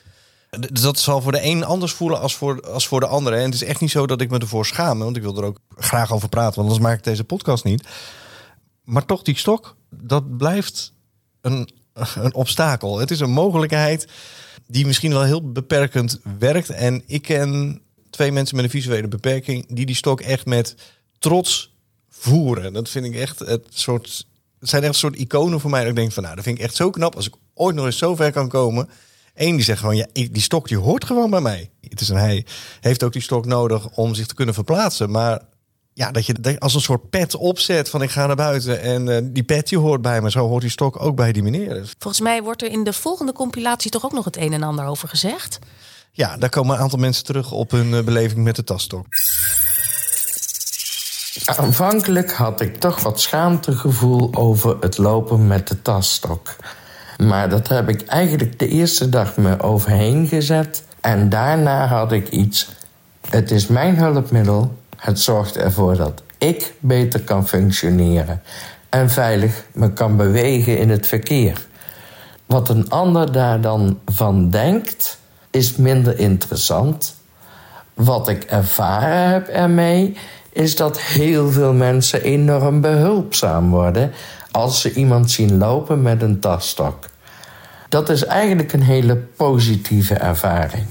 Dat zal voor de een anders voelen als voor, als voor de andere. En het is echt niet zo dat ik me ervoor schaam, want ik wil er ook graag over praten, want anders maak ik deze podcast niet. Maar toch, die stok, dat blijft een een obstakel. Het is een mogelijkheid die misschien wel heel beperkend werkt. En ik ken twee mensen met een visuele beperking die die stok echt met trots voeren. Dat vind ik echt het soort. Het zijn echt een soort iconen voor mij. Dat ik denk van nou, dat vind ik echt zo knap als ik ooit nog eens zo ver kan komen. Eén die zegt gewoon, ja, die stok die hoort gewoon bij mij. Het is een hij heeft ook die stok nodig om zich te kunnen verplaatsen. Maar ja, dat je als een soort pet opzet van ik ga naar buiten en uh, die pet die hoort bij me. Zo hoort die stok ook bij die meneer. Volgens mij wordt er in de volgende compilatie toch ook nog het een en ander over gezegd. Ja, daar komen een aantal mensen terug op hun uh, beleving met de tasstok. Aanvankelijk had ik toch wat schaamtegevoel over het lopen met de tasstok. Maar dat heb ik eigenlijk de eerste dag me overheen gezet. En daarna had ik iets. Het is mijn hulpmiddel. Het zorgt ervoor dat ik beter kan functioneren. En veilig me kan bewegen in het verkeer. Wat een ander daar dan van denkt, is minder interessant. Wat ik ervaren heb ermee, is dat heel veel mensen enorm behulpzaam worden als ze iemand zien lopen met een tasstok. Dat is eigenlijk een hele positieve ervaring.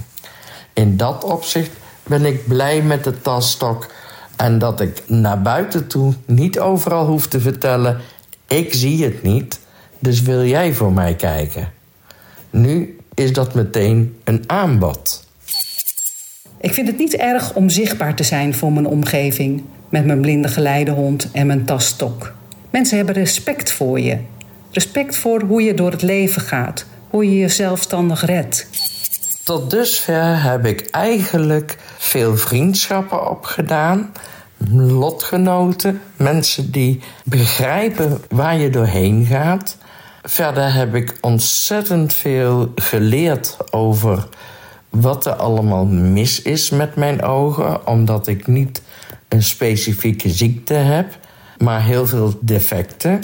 In dat opzicht ben ik blij met de tasstok en dat ik naar buiten toe niet overal hoef te vertellen: ik zie het niet, dus wil jij voor mij kijken? Nu is dat meteen een aanbod. Ik vind het niet erg om zichtbaar te zijn voor mijn omgeving met mijn blinde geleidehond en mijn tasstok. Mensen hebben respect voor je. Respect voor hoe je door het leven gaat, hoe je je zelfstandig redt. Tot dusver heb ik eigenlijk veel vriendschappen opgedaan. Lotgenoten, mensen die begrijpen waar je doorheen gaat. Verder heb ik ontzettend veel geleerd over wat er allemaal mis is met mijn ogen, omdat ik niet een specifieke ziekte heb, maar heel veel defecten.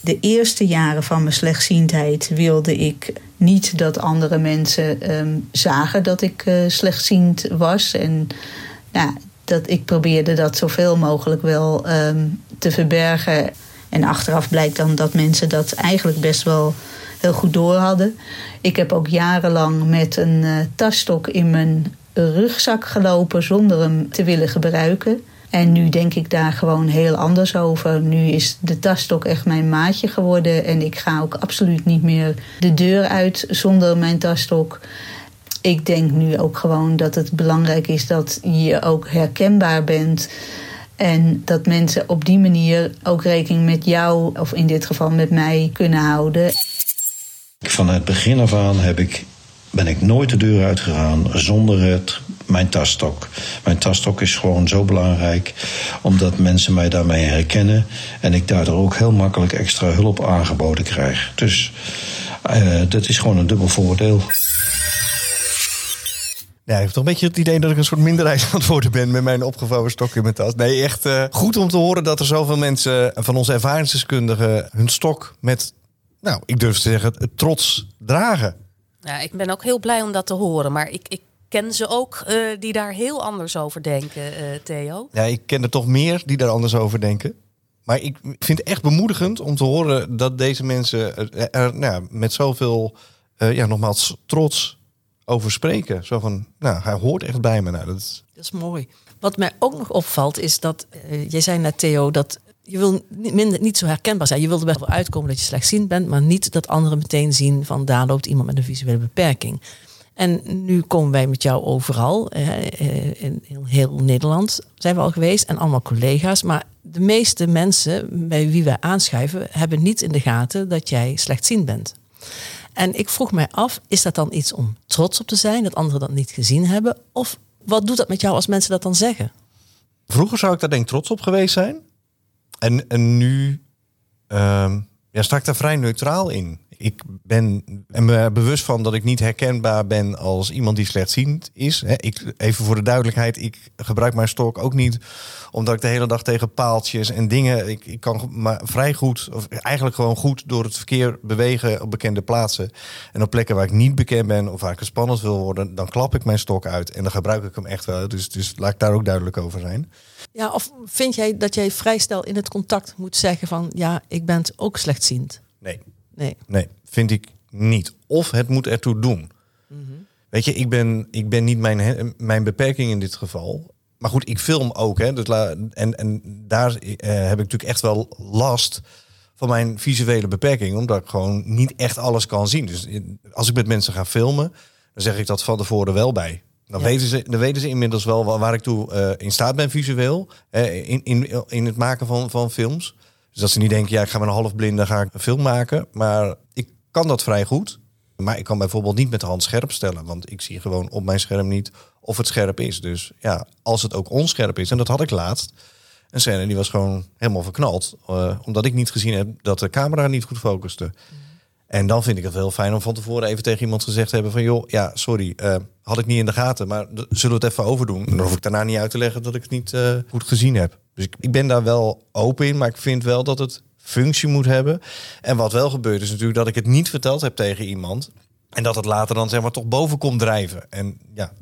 De eerste jaren van mijn slechtziendheid wilde ik niet dat andere mensen ehm, zagen dat ik uh, slechtziend was. En nou, dat ik probeerde dat zoveel mogelijk wel ehm, te verbergen. En achteraf blijkt dan dat mensen dat eigenlijk best wel heel goed door hadden. Ik heb ook jarenlang met een uh, tasstok in mijn rugzak gelopen zonder hem te willen gebruiken. En nu denk ik daar gewoon heel anders over. Nu is de tasstok echt mijn maatje geworden. En ik ga ook absoluut niet meer de deur uit zonder mijn tasstok. Ik denk nu ook gewoon dat het belangrijk is dat je ook herkenbaar bent. En dat mensen op die manier ook rekening met jou, of in dit geval met mij, kunnen houden. Van het begin af aan heb ik, ben ik nooit de deur uitgegaan zonder het, mijn tasstok. Mijn tasstok is gewoon zo belangrijk, omdat mensen mij daarmee herkennen. En ik daardoor ook heel makkelijk extra hulp aangeboden krijg. Dus uh, dat is gewoon een dubbel voordeel. Ja, ik heb toch een beetje het idee dat ik een soort minderheid aan het worden ben met mijn opgevouwen stok in mijn tas. Nee, echt uh, goed om te horen dat er zoveel mensen van onze ervaringsdeskundigen hun stok met, nou, ik durf te zeggen, het trots dragen. Ja, ik ben ook heel blij om dat te horen, maar ik, ik ken ze ook uh, die daar heel anders over denken, uh, Theo. Ja, ik ken er toch meer die daar anders over denken. Maar ik vind het echt bemoedigend om te horen dat deze mensen er, er nou, met zoveel, ja, nogmaals, trots over spreken. Zo van, nou, hij hoort echt bij me. Nou, dat, is... dat is mooi. Wat mij ook nog opvalt is dat, uh, jij zei net Theo, dat je wil niet, minder, niet zo herkenbaar zijn. Je wil er best wel uitkomen dat je slechtziend bent, maar niet dat anderen meteen zien van daar loopt iemand met een visuele beperking. En nu komen wij met jou overal, uh, in heel Nederland zijn we al geweest en allemaal collega's. Maar de meeste mensen bij wie wij aanschuiven hebben niet in de gaten dat jij slechtziend bent. En ik vroeg mij af, is dat dan iets om trots op te zijn, dat anderen dat niet gezien hebben? Of wat doet dat met jou als mensen dat dan zeggen? Vroeger zou ik daar denk ik trots op geweest zijn. En, en nu um, ja, sta ik daar vrij neutraal in. Ik ben me bewust van dat ik niet herkenbaar ben als iemand die slechtziend is. Ik, even voor de duidelijkheid, ik gebruik mijn stok ook niet omdat ik de hele dag tegen paaltjes en dingen. Ik, ik kan maar vrij goed, of eigenlijk gewoon goed door het verkeer bewegen op bekende plaatsen. En op plekken waar ik niet bekend ben of waar ik spannend wil worden, dan klap ik mijn stok uit en dan gebruik ik hem echt wel. Dus, dus laat ik daar ook duidelijk over zijn. Ja, of vind jij dat jij vrij snel in het contact moet zeggen van ja, ik ben ook slechtziend? Nee. Nee. Nee, vind ik niet. Of het moet ertoe doen. Mm -hmm. Weet je, ik ben, ik ben niet mijn, mijn beperking in dit geval. Maar goed, ik film ook. Hè, dus la, en, en daar uh, heb ik natuurlijk echt wel last van mijn visuele beperking. Omdat ik gewoon niet echt alles kan zien. Dus als ik met mensen ga filmen, dan zeg ik dat van tevoren wel bij. Dan, ja. weten, ze, dan weten ze inmiddels wel waar, waar ik toe uh, in staat ben visueel. Uh, in, in, in het maken van, van films. Dus dat ze niet denken, ja, ik ga met een half blinde ga ik een film maken. Maar ik kan dat vrij goed. Maar ik kan bijvoorbeeld niet met de hand scherp stellen. Want ik zie gewoon op mijn scherm niet of het scherp is. Dus ja, als het ook onscherp is, en dat had ik laatst. een scène die was gewoon helemaal verknald. eh, omdat ik niet gezien heb dat de camera niet goed focuste. En dan vind ik het heel fijn om van tevoren even tegen iemand gezegd te hebben van... joh, ja, sorry, eh, had ik niet in de gaten, maar zullen we het even overdoen? Dan hoef ik daarna niet uit te leggen dat ik het niet eh, goed gezien heb. Dus ik, ik ben daar wel open in, maar ik vind wel dat het functie moet hebben. En wat wel gebeurt is natuurlijk dat ik het niet verteld heb tegen iemand... en dat het later dan zeg maar toch boven komt drijven. En ja,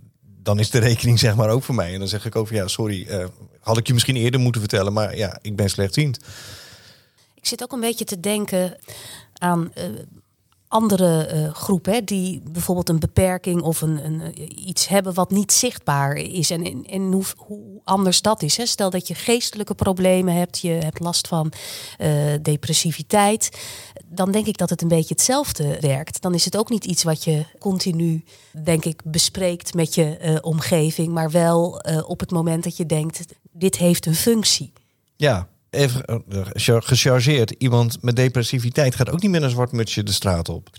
dan is de rekening zeg maar ook voor mij. En dan zeg ik over, ja, sorry, eh, had ik je misschien eerder moeten vertellen... maar ja, ik ben slechtziend. Ik zit ook een beetje te denken aan eh, andere eh, groepen die bijvoorbeeld een beperking of een, een, eh, iets hebben wat niet zichtbaar is. En, en, hoe, anders dat is. Hè. Stel dat je geestelijke problemen hebt, je hebt last van depressiviteit. Dan denk ik dat het een beetje hetzelfde werkt. Dan is het ook niet iets wat je continu, denk ik, bespreekt met je omgeving. Maar wel op het moment dat je denkt, dit heeft een functie. Ja, even eh, gechar- gechargeerd. Iemand met depressiviteit gaat ook niet met een zwart mutsje de straat op. (laughs)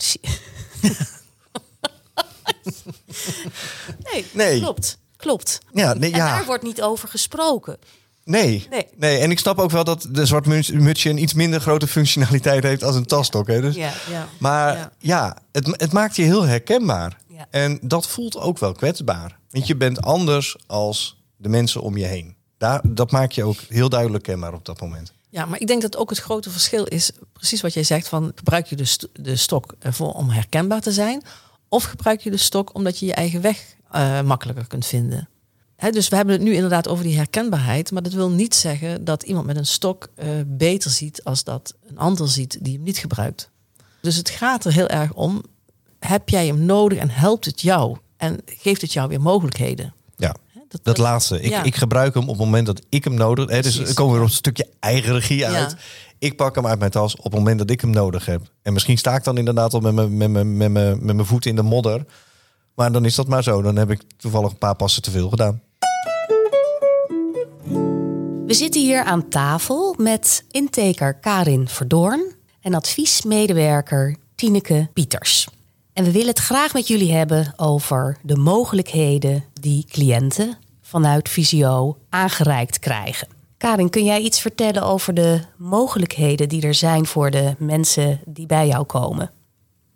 Nee, Nee. klopt. Klopt. Ja, nee, En ja. daar wordt niet over gesproken. Nee. Nee. nee. En ik snap ook wel dat de zwart muts- mutsje een iets minder grote functionaliteit heeft als een tasstok. Hè? Dus, Ja, ja. Maar Ja. ja, het, het maakt je heel herkenbaar. En dat voelt ook wel kwetsbaar. Want je bent anders als de mensen om je heen. Daar, dat maakt je ook heel duidelijk kenbaar op dat moment. Ja, maar ik denk dat ook het grote verschil is, precies wat jij zegt, van gebruik je de, de stok ervoor om herkenbaar te zijn, of gebruik je de stok omdat je je eigen weg eh, makkelijker kunt vinden. Dus we hebben het nu inderdaad over die herkenbaarheid, maar dat wil niet zeggen dat iemand met een stok eh, beter ziet als dat een ander ziet die hem niet gebruikt. Dus het gaat er heel erg om, heb jij hem nodig en helpt het jou? En geeft het jou weer mogelijkheden? Dat, dat laatste. Ik, ja. ik gebruik hem op het moment dat ik hem nodig heb. Dus we komen weer op een stukje eigen regie uit. Ik pak hem uit mijn tas op het moment dat ik hem nodig heb. En misschien sta ik dan inderdaad al met mijn, met mijn, met mijn, met mijn voet in de modder. Maar dan is dat maar zo. Dan heb ik toevallig een paar passen te veel gedaan. We zitten hier aan tafel met intaker Karin Verdoorn en adviesmedewerker Tineke Pieters. En we willen het graag met jullie hebben over de mogelijkheden die cliënten vanuit Visio aangereikt krijgen. Karin, kun jij iets vertellen over de mogelijkheden die er zijn voor de mensen die bij jou komen?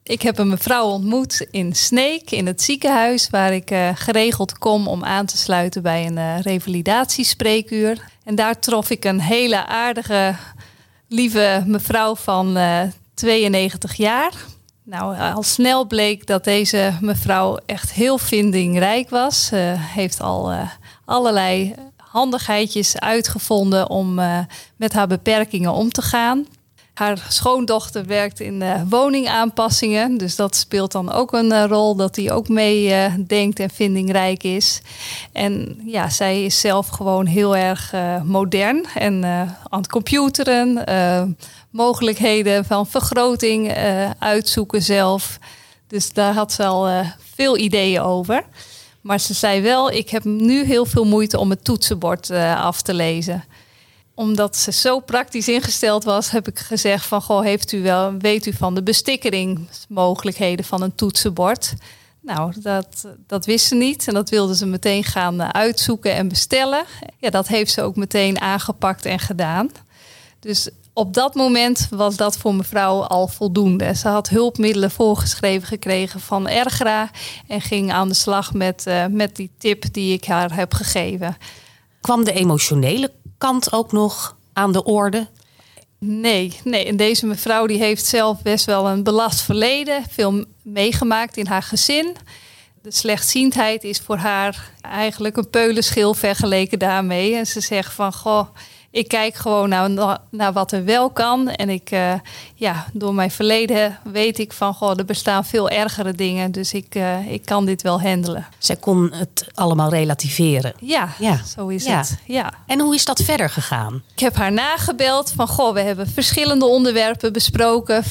Ik heb een mevrouw ontmoet in Sneek, in het ziekenhuis, waar ik eh, geregeld kom om aan te sluiten bij een eh, revalidatiespreekuur. En daar trof ik een hele aardige, lieve mevrouw van eh, 92 jaar. Nou, al snel bleek dat deze mevrouw echt heel vindingrijk was. Ze heeft al eh, allerlei handigheidjes uitgevonden om eh, met haar beperkingen om te gaan. Haar schoondochter werkt in woningaanpassingen. Dus dat speelt dan ook een eh, rol dat hij ook mee eh, denkt en vindingrijk is. En ja, zij is zelf gewoon heel erg modern en aan het computeren. Mogelijkheden van vergroting eh, uitzoeken zelf. Dus daar had ze al eh, veel ideeën over. Maar ze zei wel, ik heb nu heel veel moeite om het toetsenbord eh, af te lezen omdat ze zo praktisch ingesteld was, heb ik gezegd van goh, heeft u wel, weet u van de bestikkeringsmogelijkheden van een toetsenbord? Nou, dat, dat wist ze niet en dat wilde ze meteen gaan uitzoeken en bestellen. Ja, dat heeft ze ook meteen aangepakt en gedaan. Dus op dat moment was dat voor mevrouw al voldoende. Ze had hulpmiddelen voorgeschreven gekregen van Ergra en ging aan de slag met, eh, met die tip die ik haar heb gegeven. Kwam de emotionele kant ook nog aan de orde? Nee, nee. En deze mevrouw die heeft zelf best wel een belast verleden. Veel meegemaakt in haar gezin. De slechtziendheid is voor haar eigenlijk een peulenschil vergeleken daarmee. En ze zegt van, goh, ik kijk gewoon naar, naar wat er wel kan. En ik, uh, ja, door mijn verleden weet ik van, goh, er bestaan veel ergere dingen. Dus ik, uh, ik kan dit wel handelen. Zij kon het allemaal relativeren. Ja, ja. zo is ja. het. Ja. En hoe is dat verder gegaan? Ik heb haar nagebeld van, goh, we hebben verschillende onderwerpen besproken.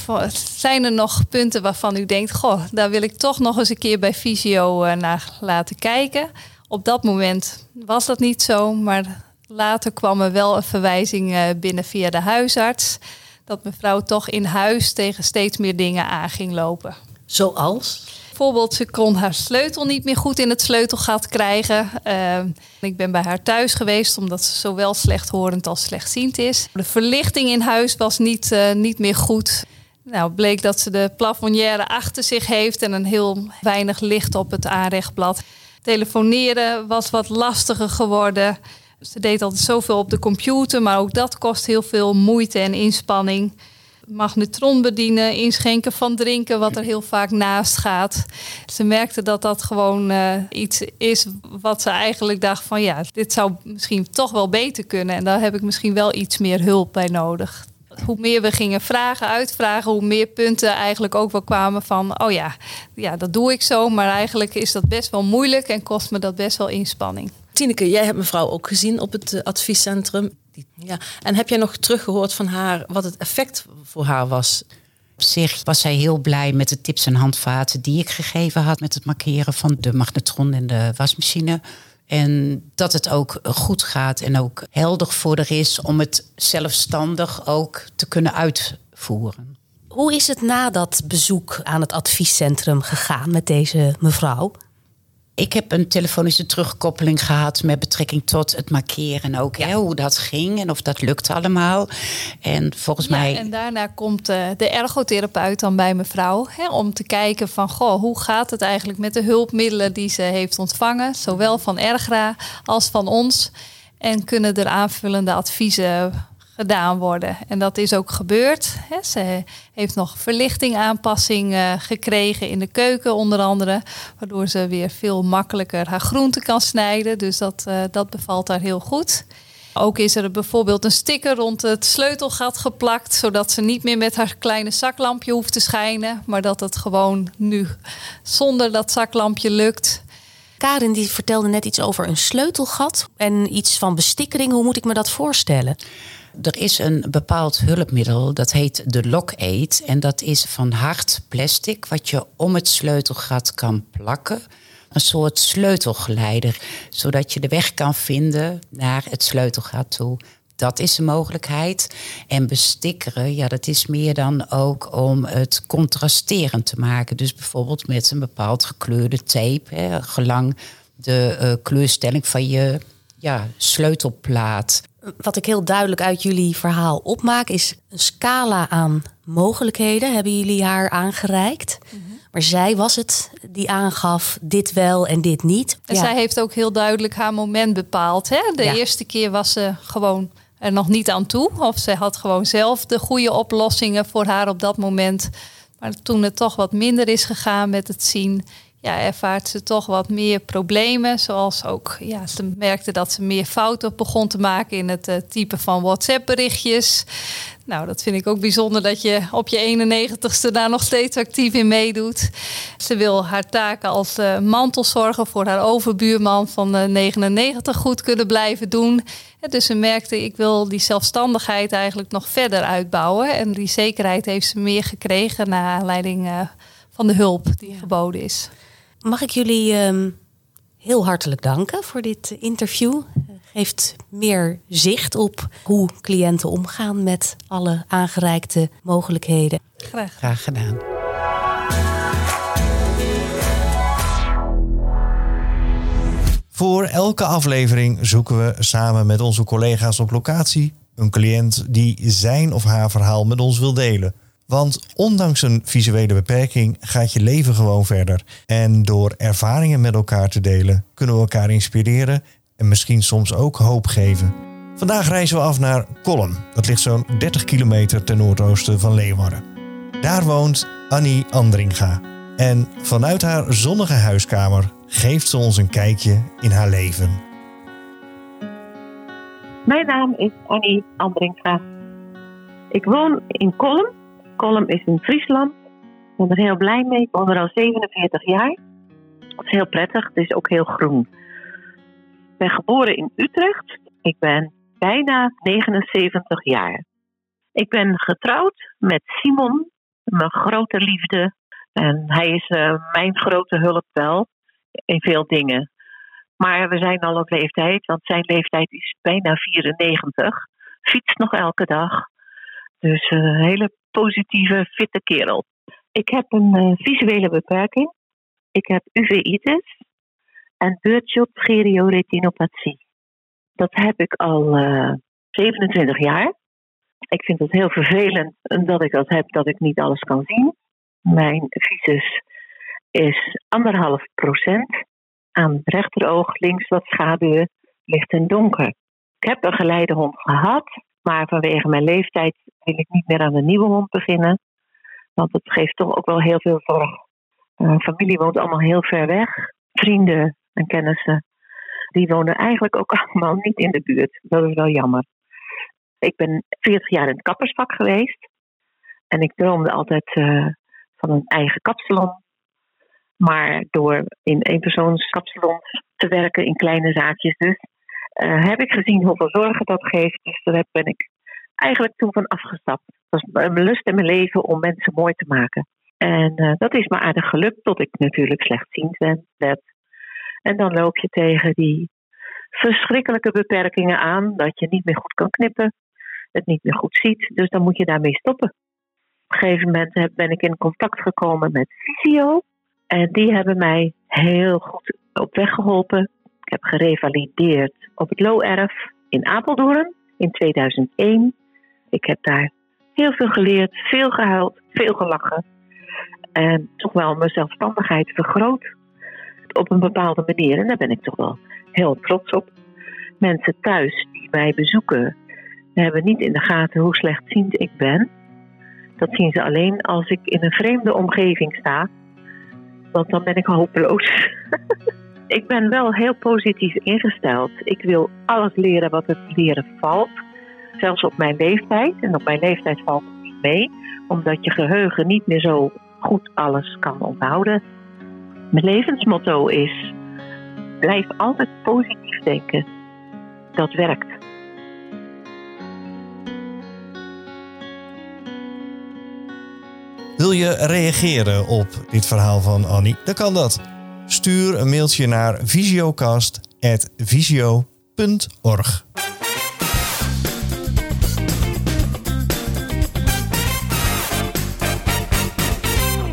Zijn er nog punten waarvan u denkt, goh, daar wil ik toch nog eens een keer bij Visio uh, naar laten kijken. Op dat moment was dat niet zo, maar later kwam er wel een verwijzing uh, binnen via de huisarts. Dat mevrouw toch in huis tegen steeds meer dingen aan ging lopen. Zoals? Bijvoorbeeld, ze kon haar sleutel niet meer goed in het sleutelgat krijgen. Uh, ik ben bij haar thuis geweest omdat ze zowel slechthorend als slechtziend is. De verlichting in huis was niet, uh, niet meer goed. Nou, bleek dat ze de plafonnière achter zich heeft en een heel weinig licht op het aanrechtblad. Telefoneren was wat lastiger geworden. Ze deed altijd zoveel op de computer, maar ook dat kost heel veel moeite en inspanning. Magnetron bedienen, inschenken van drinken, wat er heel vaak naast gaat. Ze merkte dat dat gewoon uh, iets is wat ze eigenlijk dacht van ja, dit zou misschien toch wel beter kunnen. En daar heb ik misschien wel iets meer hulp bij nodig hoe meer we gingen vragen, uitvragen, hoe meer punten eigenlijk ook wel kwamen van, oh ja, ja, dat doe ik zo, maar eigenlijk is dat best wel moeilijk en kost me dat best wel inspanning. Tineke, jij hebt mevrouw ook gezien op het eh, adviescentrum. Ja. En heb jij nog teruggehoord van haar wat het effect voor haar was? Op zich was zij heel blij met de tips en handvaten die ik gegeven had met het markeren van de magnetron en de wasmachine. En dat het ook goed gaat en ook helder voor er is om het zelfstandig ook te kunnen uitvoeren. Hoe is het na dat bezoek aan het adviescentrum gegaan met deze mevrouw? Ik heb een telefonische terugkoppeling gehad met betrekking tot het markeren ook. Hè, hoe dat ging en of dat lukt allemaal. En volgens ja, mij. En daarna komt uh, de ergotherapeut dan bij mevrouw. Hè, om te kijken van goh, hoe gaat het eigenlijk met de hulpmiddelen die ze heeft ontvangen. Zowel van Ergra als van ons. En kunnen er aanvullende adviezen gedaan worden. En dat is ook gebeurd. Ze heeft nog verlichtingaanpassing uh, gekregen in de keuken onder andere. Waardoor ze weer veel makkelijker haar groenten kan snijden. Dus dat, uh, dat bevalt daar heel goed. Ook is er bijvoorbeeld een sticker rond het sleutelgat geplakt, zodat ze niet meer met haar kleine zaklampje hoeft te schijnen, maar dat het gewoon nu zonder dat zaklampje lukt. Karin die vertelde net iets over een sleutelgat en iets van bestikkering. Hoe moet ik me dat voorstellen? Er is een bepaald hulpmiddel, dat heet de Lock-Aid. En dat is van hard plastic, wat je om het sleutelgat kan plakken. Een soort sleutelgeleider, zodat je de weg kan vinden naar het sleutelgat toe. Dat is een mogelijkheid. En bestikkeren, ja, dat is meer dan ook om het contrasterend te maken. Dus bijvoorbeeld met een bepaald gekleurde tape, gelang de uh, kleurstelling van je ja, sleutelplaat. Wat ik heel duidelijk uit jullie verhaal opmaak, is een scala aan mogelijkheden. Hebben jullie haar aangereikt? Mm -hmm. Maar zij was het die aangaf dit wel en dit niet. En ja. zij heeft ook heel duidelijk haar moment bepaald. Hè? De ja. eerste keer was ze gewoon er nog niet aan toe. Of ze had gewoon zelf de goede oplossingen voor haar op dat moment. Maar toen het toch wat minder is gegaan met het zien, ja, ervaart ze toch wat meer problemen. Zoals ook, ja, ze merkte dat ze meer fouten begon te maken in het uh, typen van WhatsApp-berichtjes. Nou, dat vind ik ook bijzonder dat je op je 91ste daar nog steeds actief in meedoet. Ze wil haar taken als uh, mantelzorger voor haar overbuurman van uh, 99 goed kunnen blijven doen. Dus ze merkte, ik wil die zelfstandigheid eigenlijk nog verder uitbouwen. En die zekerheid heeft ze meer gekregen naar aanleiding van de hulp die ja. geboden is. Mag ik jullie um, heel hartelijk danken voor dit interview. Geeft meer zicht op hoe cliënten omgaan met alle aangereikte mogelijkheden. Graag, Graag gedaan. Voor elke aflevering zoeken we samen met onze collega's op locatie een cliënt die zijn of haar verhaal met ons wil delen. Want ondanks een visuele beperking gaat je leven gewoon verder. En door ervaringen met elkaar te delen, kunnen we elkaar inspireren en misschien soms ook hoop geven. Vandaag reizen we af naar Kolm. Dat ligt zo'n 30 kilometer ten noordoosten van Leeuwarden. Daar woont Annie Andringa. En vanuit haar zonnige huiskamer geeft ze ons een kijkje in haar leven. Mijn naam is Annie Andringa. Ik woon in Kolm Kolm is in Friesland. Ik ben er heel blij mee. Ik woon al 47 jaar. Dat is heel prettig. Het is ook heel groen. Ik ben geboren in Utrecht. Ik ben bijna 79 jaar. Ik ben getrouwd met Simon, mijn grote liefde. En hij is uh, mijn grote hulp wel in veel dingen. Maar we zijn al op leeftijd, want zijn leeftijd is bijna 94. Fietst nog elke dag. Dus een hele positieve, fitte kerel. Ik heb een uh, visuele beperking. Ik heb uveitis en birdshot gerioretinopathie. Dat heb ik al uh, 27 jaar. Ik vind het heel vervelend dat ik dat heb, dat ik niet alles kan zien. Mijn visus is anderhalf procent. Aan rechteroog links wat schaduw, licht en donker. Ik heb een geleidehond gehad, maar vanwege mijn leeftijd wil ik niet meer aan een nieuwe hond beginnen. Want het geeft toch ook wel heel veel zorg. Uh, familie woont allemaal heel ver weg. Vrienden en kennissen, die wonen eigenlijk ook (laughs) allemaal niet in de buurt. Dat is wel jammer. Ik ben 40 jaar in het kappersvak geweest. En ik droomde altijd uh, van een eigen kapsalon. Maar door in eenpersoonskapsalons te werken in kleine zaakjes dus, uh, heb ik gezien hoeveel zorgen dat geeft. Dus daar ben ik eigenlijk toen van afgestapt. Het was mijn lust in mijn leven om mensen mooi te maken. En uh, dat is me aardig gelukt tot ik natuurlijk slechtziend werd. En dan loop je tegen die verschrikkelijke beperkingen aan. Dat je niet meer goed kan knippen, het niet meer goed ziet. Dus dan moet je daarmee stoppen. Op een gegeven moment ben ik in contact gekomen met Visio. En die hebben mij heel goed op weg geholpen. Heb gerevalideerd op het Loerf in Apeldoorn in 2001. Ik heb daar heel veel geleerd, veel gehuild, veel gelachen. En toch wel mijn zelfstandigheid vergroot op een bepaalde manier. En daar ben ik toch wel heel trots op. Mensen thuis die mij bezoeken, hebben niet in de gaten hoe slechtziend ik ben. Dat zien ze alleen als ik in een vreemde omgeving sta. Want dan ben ik hopeloos. (laughs) ik ben wel heel positief ingesteld. Ik wil alles leren wat het leren valt. Zelfs op mijn leeftijd. En op mijn leeftijd valt het niet mee. Omdat je geheugen niet meer zo goed alles kan onthouden. Mijn levensmotto is: blijf altijd positief denken. Dat werkt. Wil je reageren op dit verhaal van Annie? Dan kan dat. Stuur een mailtje naar visiocast.visio.org.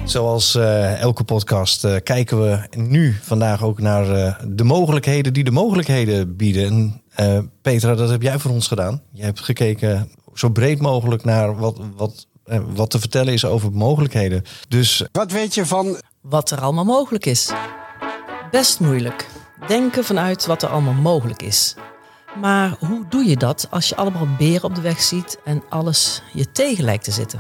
Zoals uh, elke podcast uh, kijken we nu vandaag ook naar uh, de mogelijkheden die de mogelijkheden bieden. En, Petra, dat heb jij voor ons gedaan. Je hebt gekeken zo breed mogelijk naar wat, wat, wat te vertellen is over mogelijkheden. Dus wat weet je van wat er allemaal mogelijk is? Best moeilijk. Denken vanuit wat er allemaal mogelijk is. Maar hoe doe je dat als je allemaal beren op de weg ziet en alles je tegen lijkt te zitten?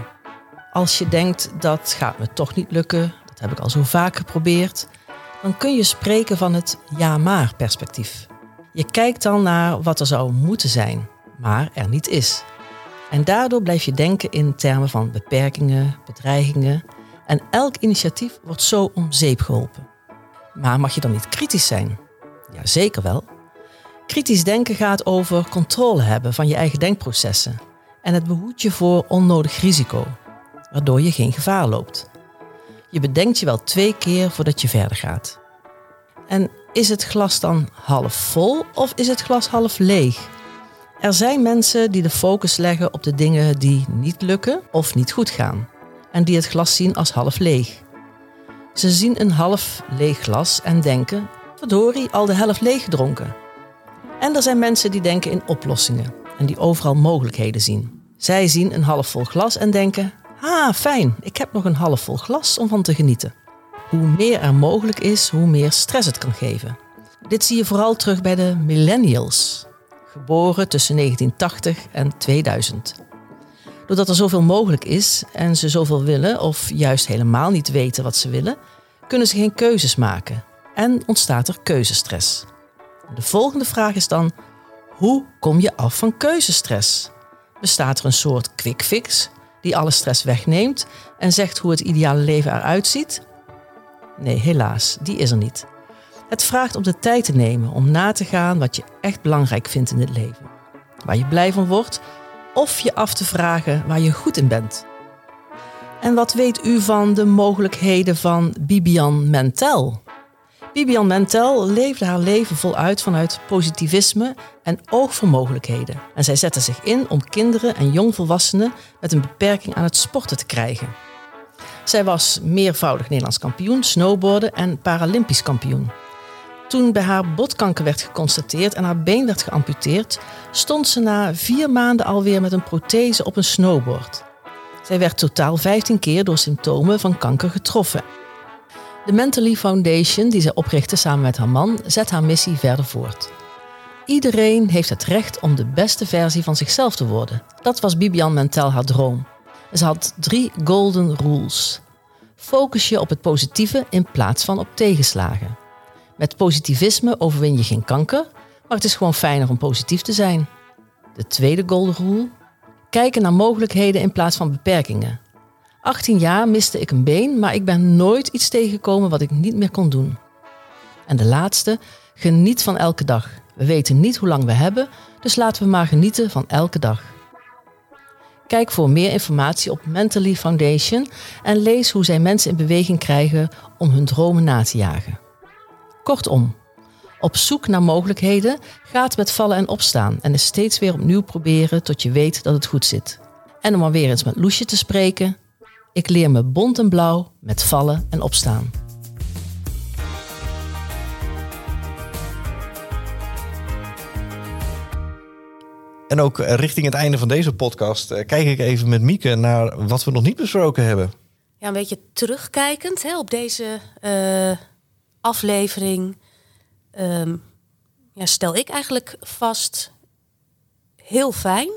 Als je denkt dat gaat me toch niet lukken, dat heb ik al zo vaak geprobeerd, dan kun je spreken van het ja-maar perspectief. Je kijkt dan naar wat er zou moeten zijn, maar er niet is. En daardoor blijf je denken in termen van beperkingen, bedreigingen en elk initiatief wordt zo om zeep geholpen. Maar mag je dan niet kritisch zijn? Ja, zeker wel. Kritisch denken gaat over controle hebben van je eigen denkprocessen en het behoedt je voor onnodig risico, waardoor je geen gevaar loopt. Je bedenkt je wel twee keer voordat je verder gaat. En is het glas dan half vol of is het glas half leeg? Er zijn mensen die de focus leggen op de dingen die niet lukken of niet goed gaan en die het glas zien als half leeg. Ze zien een half leeg glas en denken: verdorie, al de helft leeg gedronken. En er zijn mensen die denken in oplossingen en die overal mogelijkheden zien. Zij zien een half vol glas en denken: ah, fijn, ik heb nog een half vol glas om van te genieten. Hoe meer er mogelijk is, hoe meer stress het kan geven. Dit zie je vooral terug bij de millennials, geboren tussen 1980 en 2000. Doordat er zoveel mogelijk is en ze zoveel willen, of juist helemaal niet weten wat ze willen, kunnen ze geen keuzes maken en ontstaat er keuzestress. De volgende vraag is dan: hoe kom je af van keuzestress? Bestaat er een soort quick fix die alle stress wegneemt en zegt hoe het ideale leven eruit ziet? Nee, helaas, die is er niet. Het vraagt om de tijd te nemen om na te gaan wat je echt belangrijk vindt in het leven. Waar je blij van wordt of je af te vragen waar je goed in bent. En wat weet u van de mogelijkheden van Bibian Mentel? Bibian Mentel leefde haar leven voluit vanuit positivisme en oog voor mogelijkheden. En zij zette zich in om kinderen en jongvolwassenen met een beperking aan het sporten te krijgen. Zij was meervoudig Nederlands kampioen, snowboarden en Paralympisch kampioen. Toen bij haar botkanker werd geconstateerd en haar been werd geamputeerd, stond ze na vier maanden alweer met een prothese op een snowboard. Zij werd totaal 15 keer door symptomen van kanker getroffen. De Mentally Foundation, die zij oprichtte samen met haar man, zet haar missie verder voort. Iedereen heeft het recht om de beste versie van zichzelf te worden. Dat was Bibian Mentel haar droom. Ze had drie golden rules. Focus je op het positieve in plaats van op tegenslagen. Met positivisme overwin je geen kanker, maar het is gewoon fijner om positief te zijn. De tweede golden rule. Kijken naar mogelijkheden in plaats van beperkingen. 18 jaar miste ik een been, maar ik ben nooit iets tegengekomen wat ik niet meer kon doen. En de laatste, geniet van elke dag. We weten niet hoe lang we hebben, dus laten we maar genieten van elke dag. Kijk voor meer informatie op Mentally Foundation en lees hoe zij mensen in beweging krijgen om hun dromen na te jagen. Kortom, op zoek naar mogelijkheden gaat met vallen en opstaan en is steeds weer opnieuw proberen tot je weet dat het goed zit. En om alweer eens met Loesje te spreken, ik leer me bont en blauw met vallen en opstaan. En ook eh, richting het einde van deze podcast eh, kijk ik even met Mieke naar wat we nog niet besproken hebben. Ja, een beetje terugkijkend hè, op deze eh, aflevering. ehm, ja, stel ik eigenlijk vast heel fijn,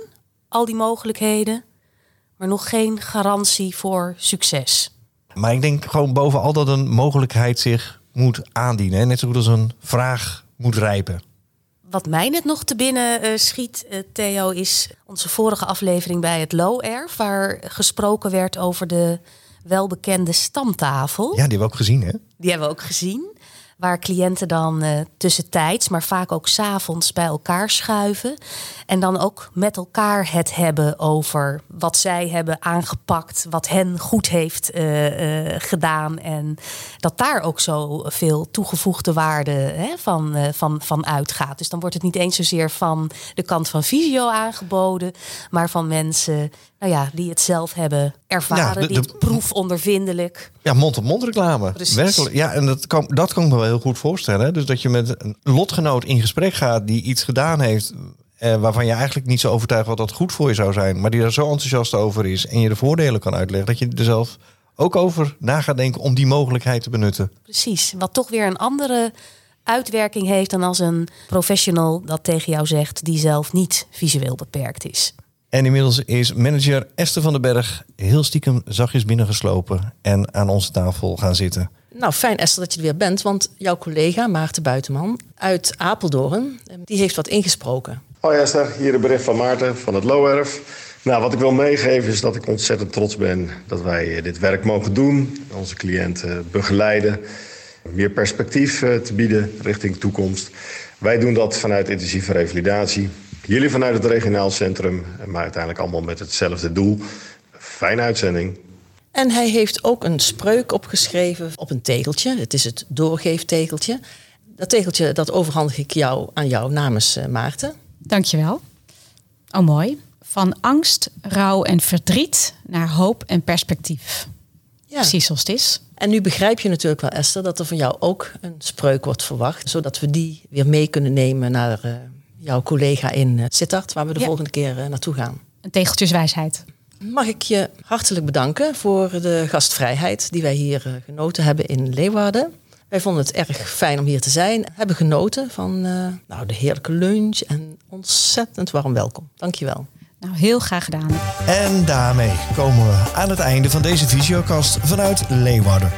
al die mogelijkheden, maar nog geen garantie voor succes. Maar ik denk gewoon bovenal dat een mogelijkheid zich moet aandienen. hè. Net zo goed als een vraag moet rijpen. Wat mij net nog te binnen eh, schiet, eh, Theo, is onze vorige aflevering bij het Low Air, waar gesproken werd over de welbekende stamtafel. Ja, die hebben we ook gezien, hè? Die hebben we ook gezien. Waar cliënten dan eh, tussentijds, maar vaak ook s'avonds bij elkaar schuiven. En dan ook met elkaar het hebben over wat zij hebben aangepakt. Wat hen goed heeft eh, eh, gedaan. En dat daar ook zo veel toegevoegde waarde hè, van, van, van uitgaat. Dus dan wordt het niet eens zozeer van de kant van visio aangeboden. Maar van mensen nou ja, die het zelf hebben ervaren. Ja, de- die het de- proefondervindelijk Ja, mond-op-mond reclame. Precies. Werkelijk. Ja, en dat kan, dat kan ik me wel heel goed voorstellen. hè. Dus dat je met een lotgenoot in gesprek gaat die iets gedaan heeft. Eh, waarvan je eigenlijk niet zo overtuigd wat dat goed voor je zou zijn. Maar die er zo enthousiast over is. En je de voordelen kan uitleggen. Dat je er zelf ook over na gaat denken om die mogelijkheid te benutten. Precies, wat toch weer een andere uitwerking heeft dan als een professional dat tegen jou zegt die zelf niet visueel beperkt is. En inmiddels is manager Esther van den Berg heel stiekem zachtjes binnengeslopen. En aan onze tafel gaan zitten. Nou, fijn Esther dat je er weer bent, want jouw collega Maarten Buitenman uit Apeldoorn, eh, die heeft wat ingesproken. Hoi Esther, hier een bericht van Maarten van het Lowerf. Nou, wat ik wil meegeven is dat ik ontzettend trots ben dat wij eh, dit werk mogen doen. Onze cliënten begeleiden, meer perspectief eh, te bieden richting toekomst. Wij doen dat vanuit intensieve revalidatie. Jullie vanuit het regionaal centrum, maar uiteindelijk allemaal met hetzelfde doel. Fijne uitzending. En hij heeft ook een spreuk opgeschreven op een tegeltje. Het is het doorgeeftegeltje. Dat tegeltje dat overhandig ik jou aan jou namens eh, Maarten. Dankjewel. Oh, mooi. Van angst, rouw en verdriet naar hoop en perspectief. Ja. Precies zoals het is. En nu begrijp je natuurlijk wel, Esther, dat er van jou ook een spreuk wordt verwacht. Zodat we die weer mee kunnen nemen naar eh, jouw collega in uh, Sittard, waar we de Ja. volgende keer eh, naartoe gaan. Een tegeltjeswijsheid. Mag ik je hartelijk bedanken voor de gastvrijheid die wij hier eh, genoten hebben in Leeuwarden. Wij vonden het erg fijn om hier te zijn. Hebben genoten van eh, nou, de heerlijke lunch en ontzettend warm welkom. Dankjewel. Nou, heel graag gedaan. En daarmee komen we aan het einde van deze visiokast vanuit Leeuwarden.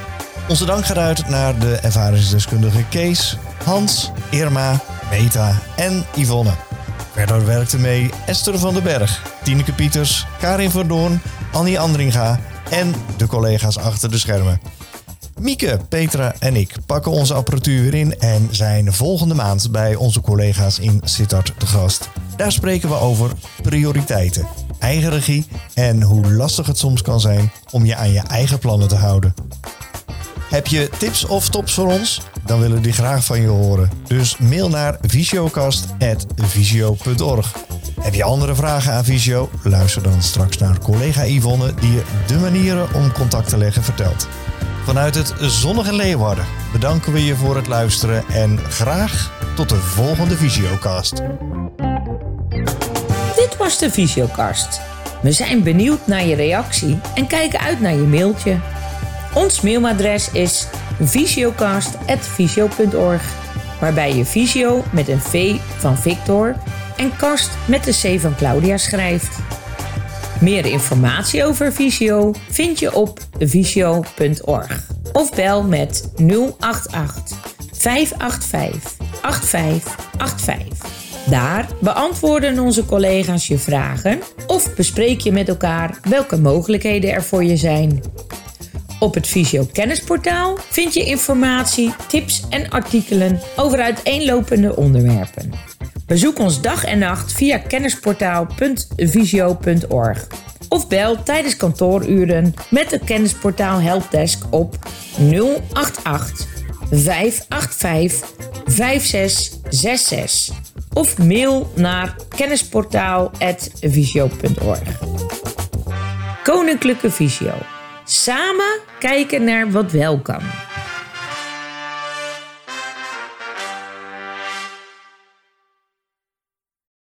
Onze dank gaat uit naar de ervaringsdeskundige Kees, Hans, Irma, Meta en Yvonne. Verder werkten mee Esther van den Berg, Tineke Pieters, Karin van Doorn, Annie Andringa en de collega's achter de schermen. Mieke, Petra en ik pakken onze apparatuur weer in en zijn volgende maand bij onze collega's in Sittard te gast. Daar spreken we over prioriteiten, eigen regie en hoe lastig het soms kan zijn om je aan je eigen plannen te houden. Heb je tips of tops voor ons? Dan willen we die graag van je horen. Dus mail naar visiocast.visio.org. Heb je andere vragen aan Visio? Luister dan straks naar collega Yvonne die je de manieren om contact te leggen vertelt. Vanuit het zonnige Leeuwarden bedanken we je voor het luisteren en graag tot de volgende Visiocast. Dit was de Visiocast. We zijn benieuwd naar je reactie en kijken uit naar je mailtje. Ons mailadres is visiocast.visio.org, waarbij je visio met een V van Victor en kast met de C van Claudia schrijft. Meer informatie over Visio vind je op visio.org of bel met 088 585 8585. Daar beantwoorden onze collega's je vragen of bespreek je met elkaar welke mogelijkheden er voor je zijn. Op het Visio Kennisportaal vind je informatie, tips en artikelen over uiteenlopende onderwerpen. Bezoek ons dag en nacht via kennisportaal.visio.org of bel tijdens kantooruren met de Kennisportaal Helpdesk op 088 585 5666 of mail naar kennisportaal.visio.org. Koninklijke Visio. Samen kijken naar wat wel kan.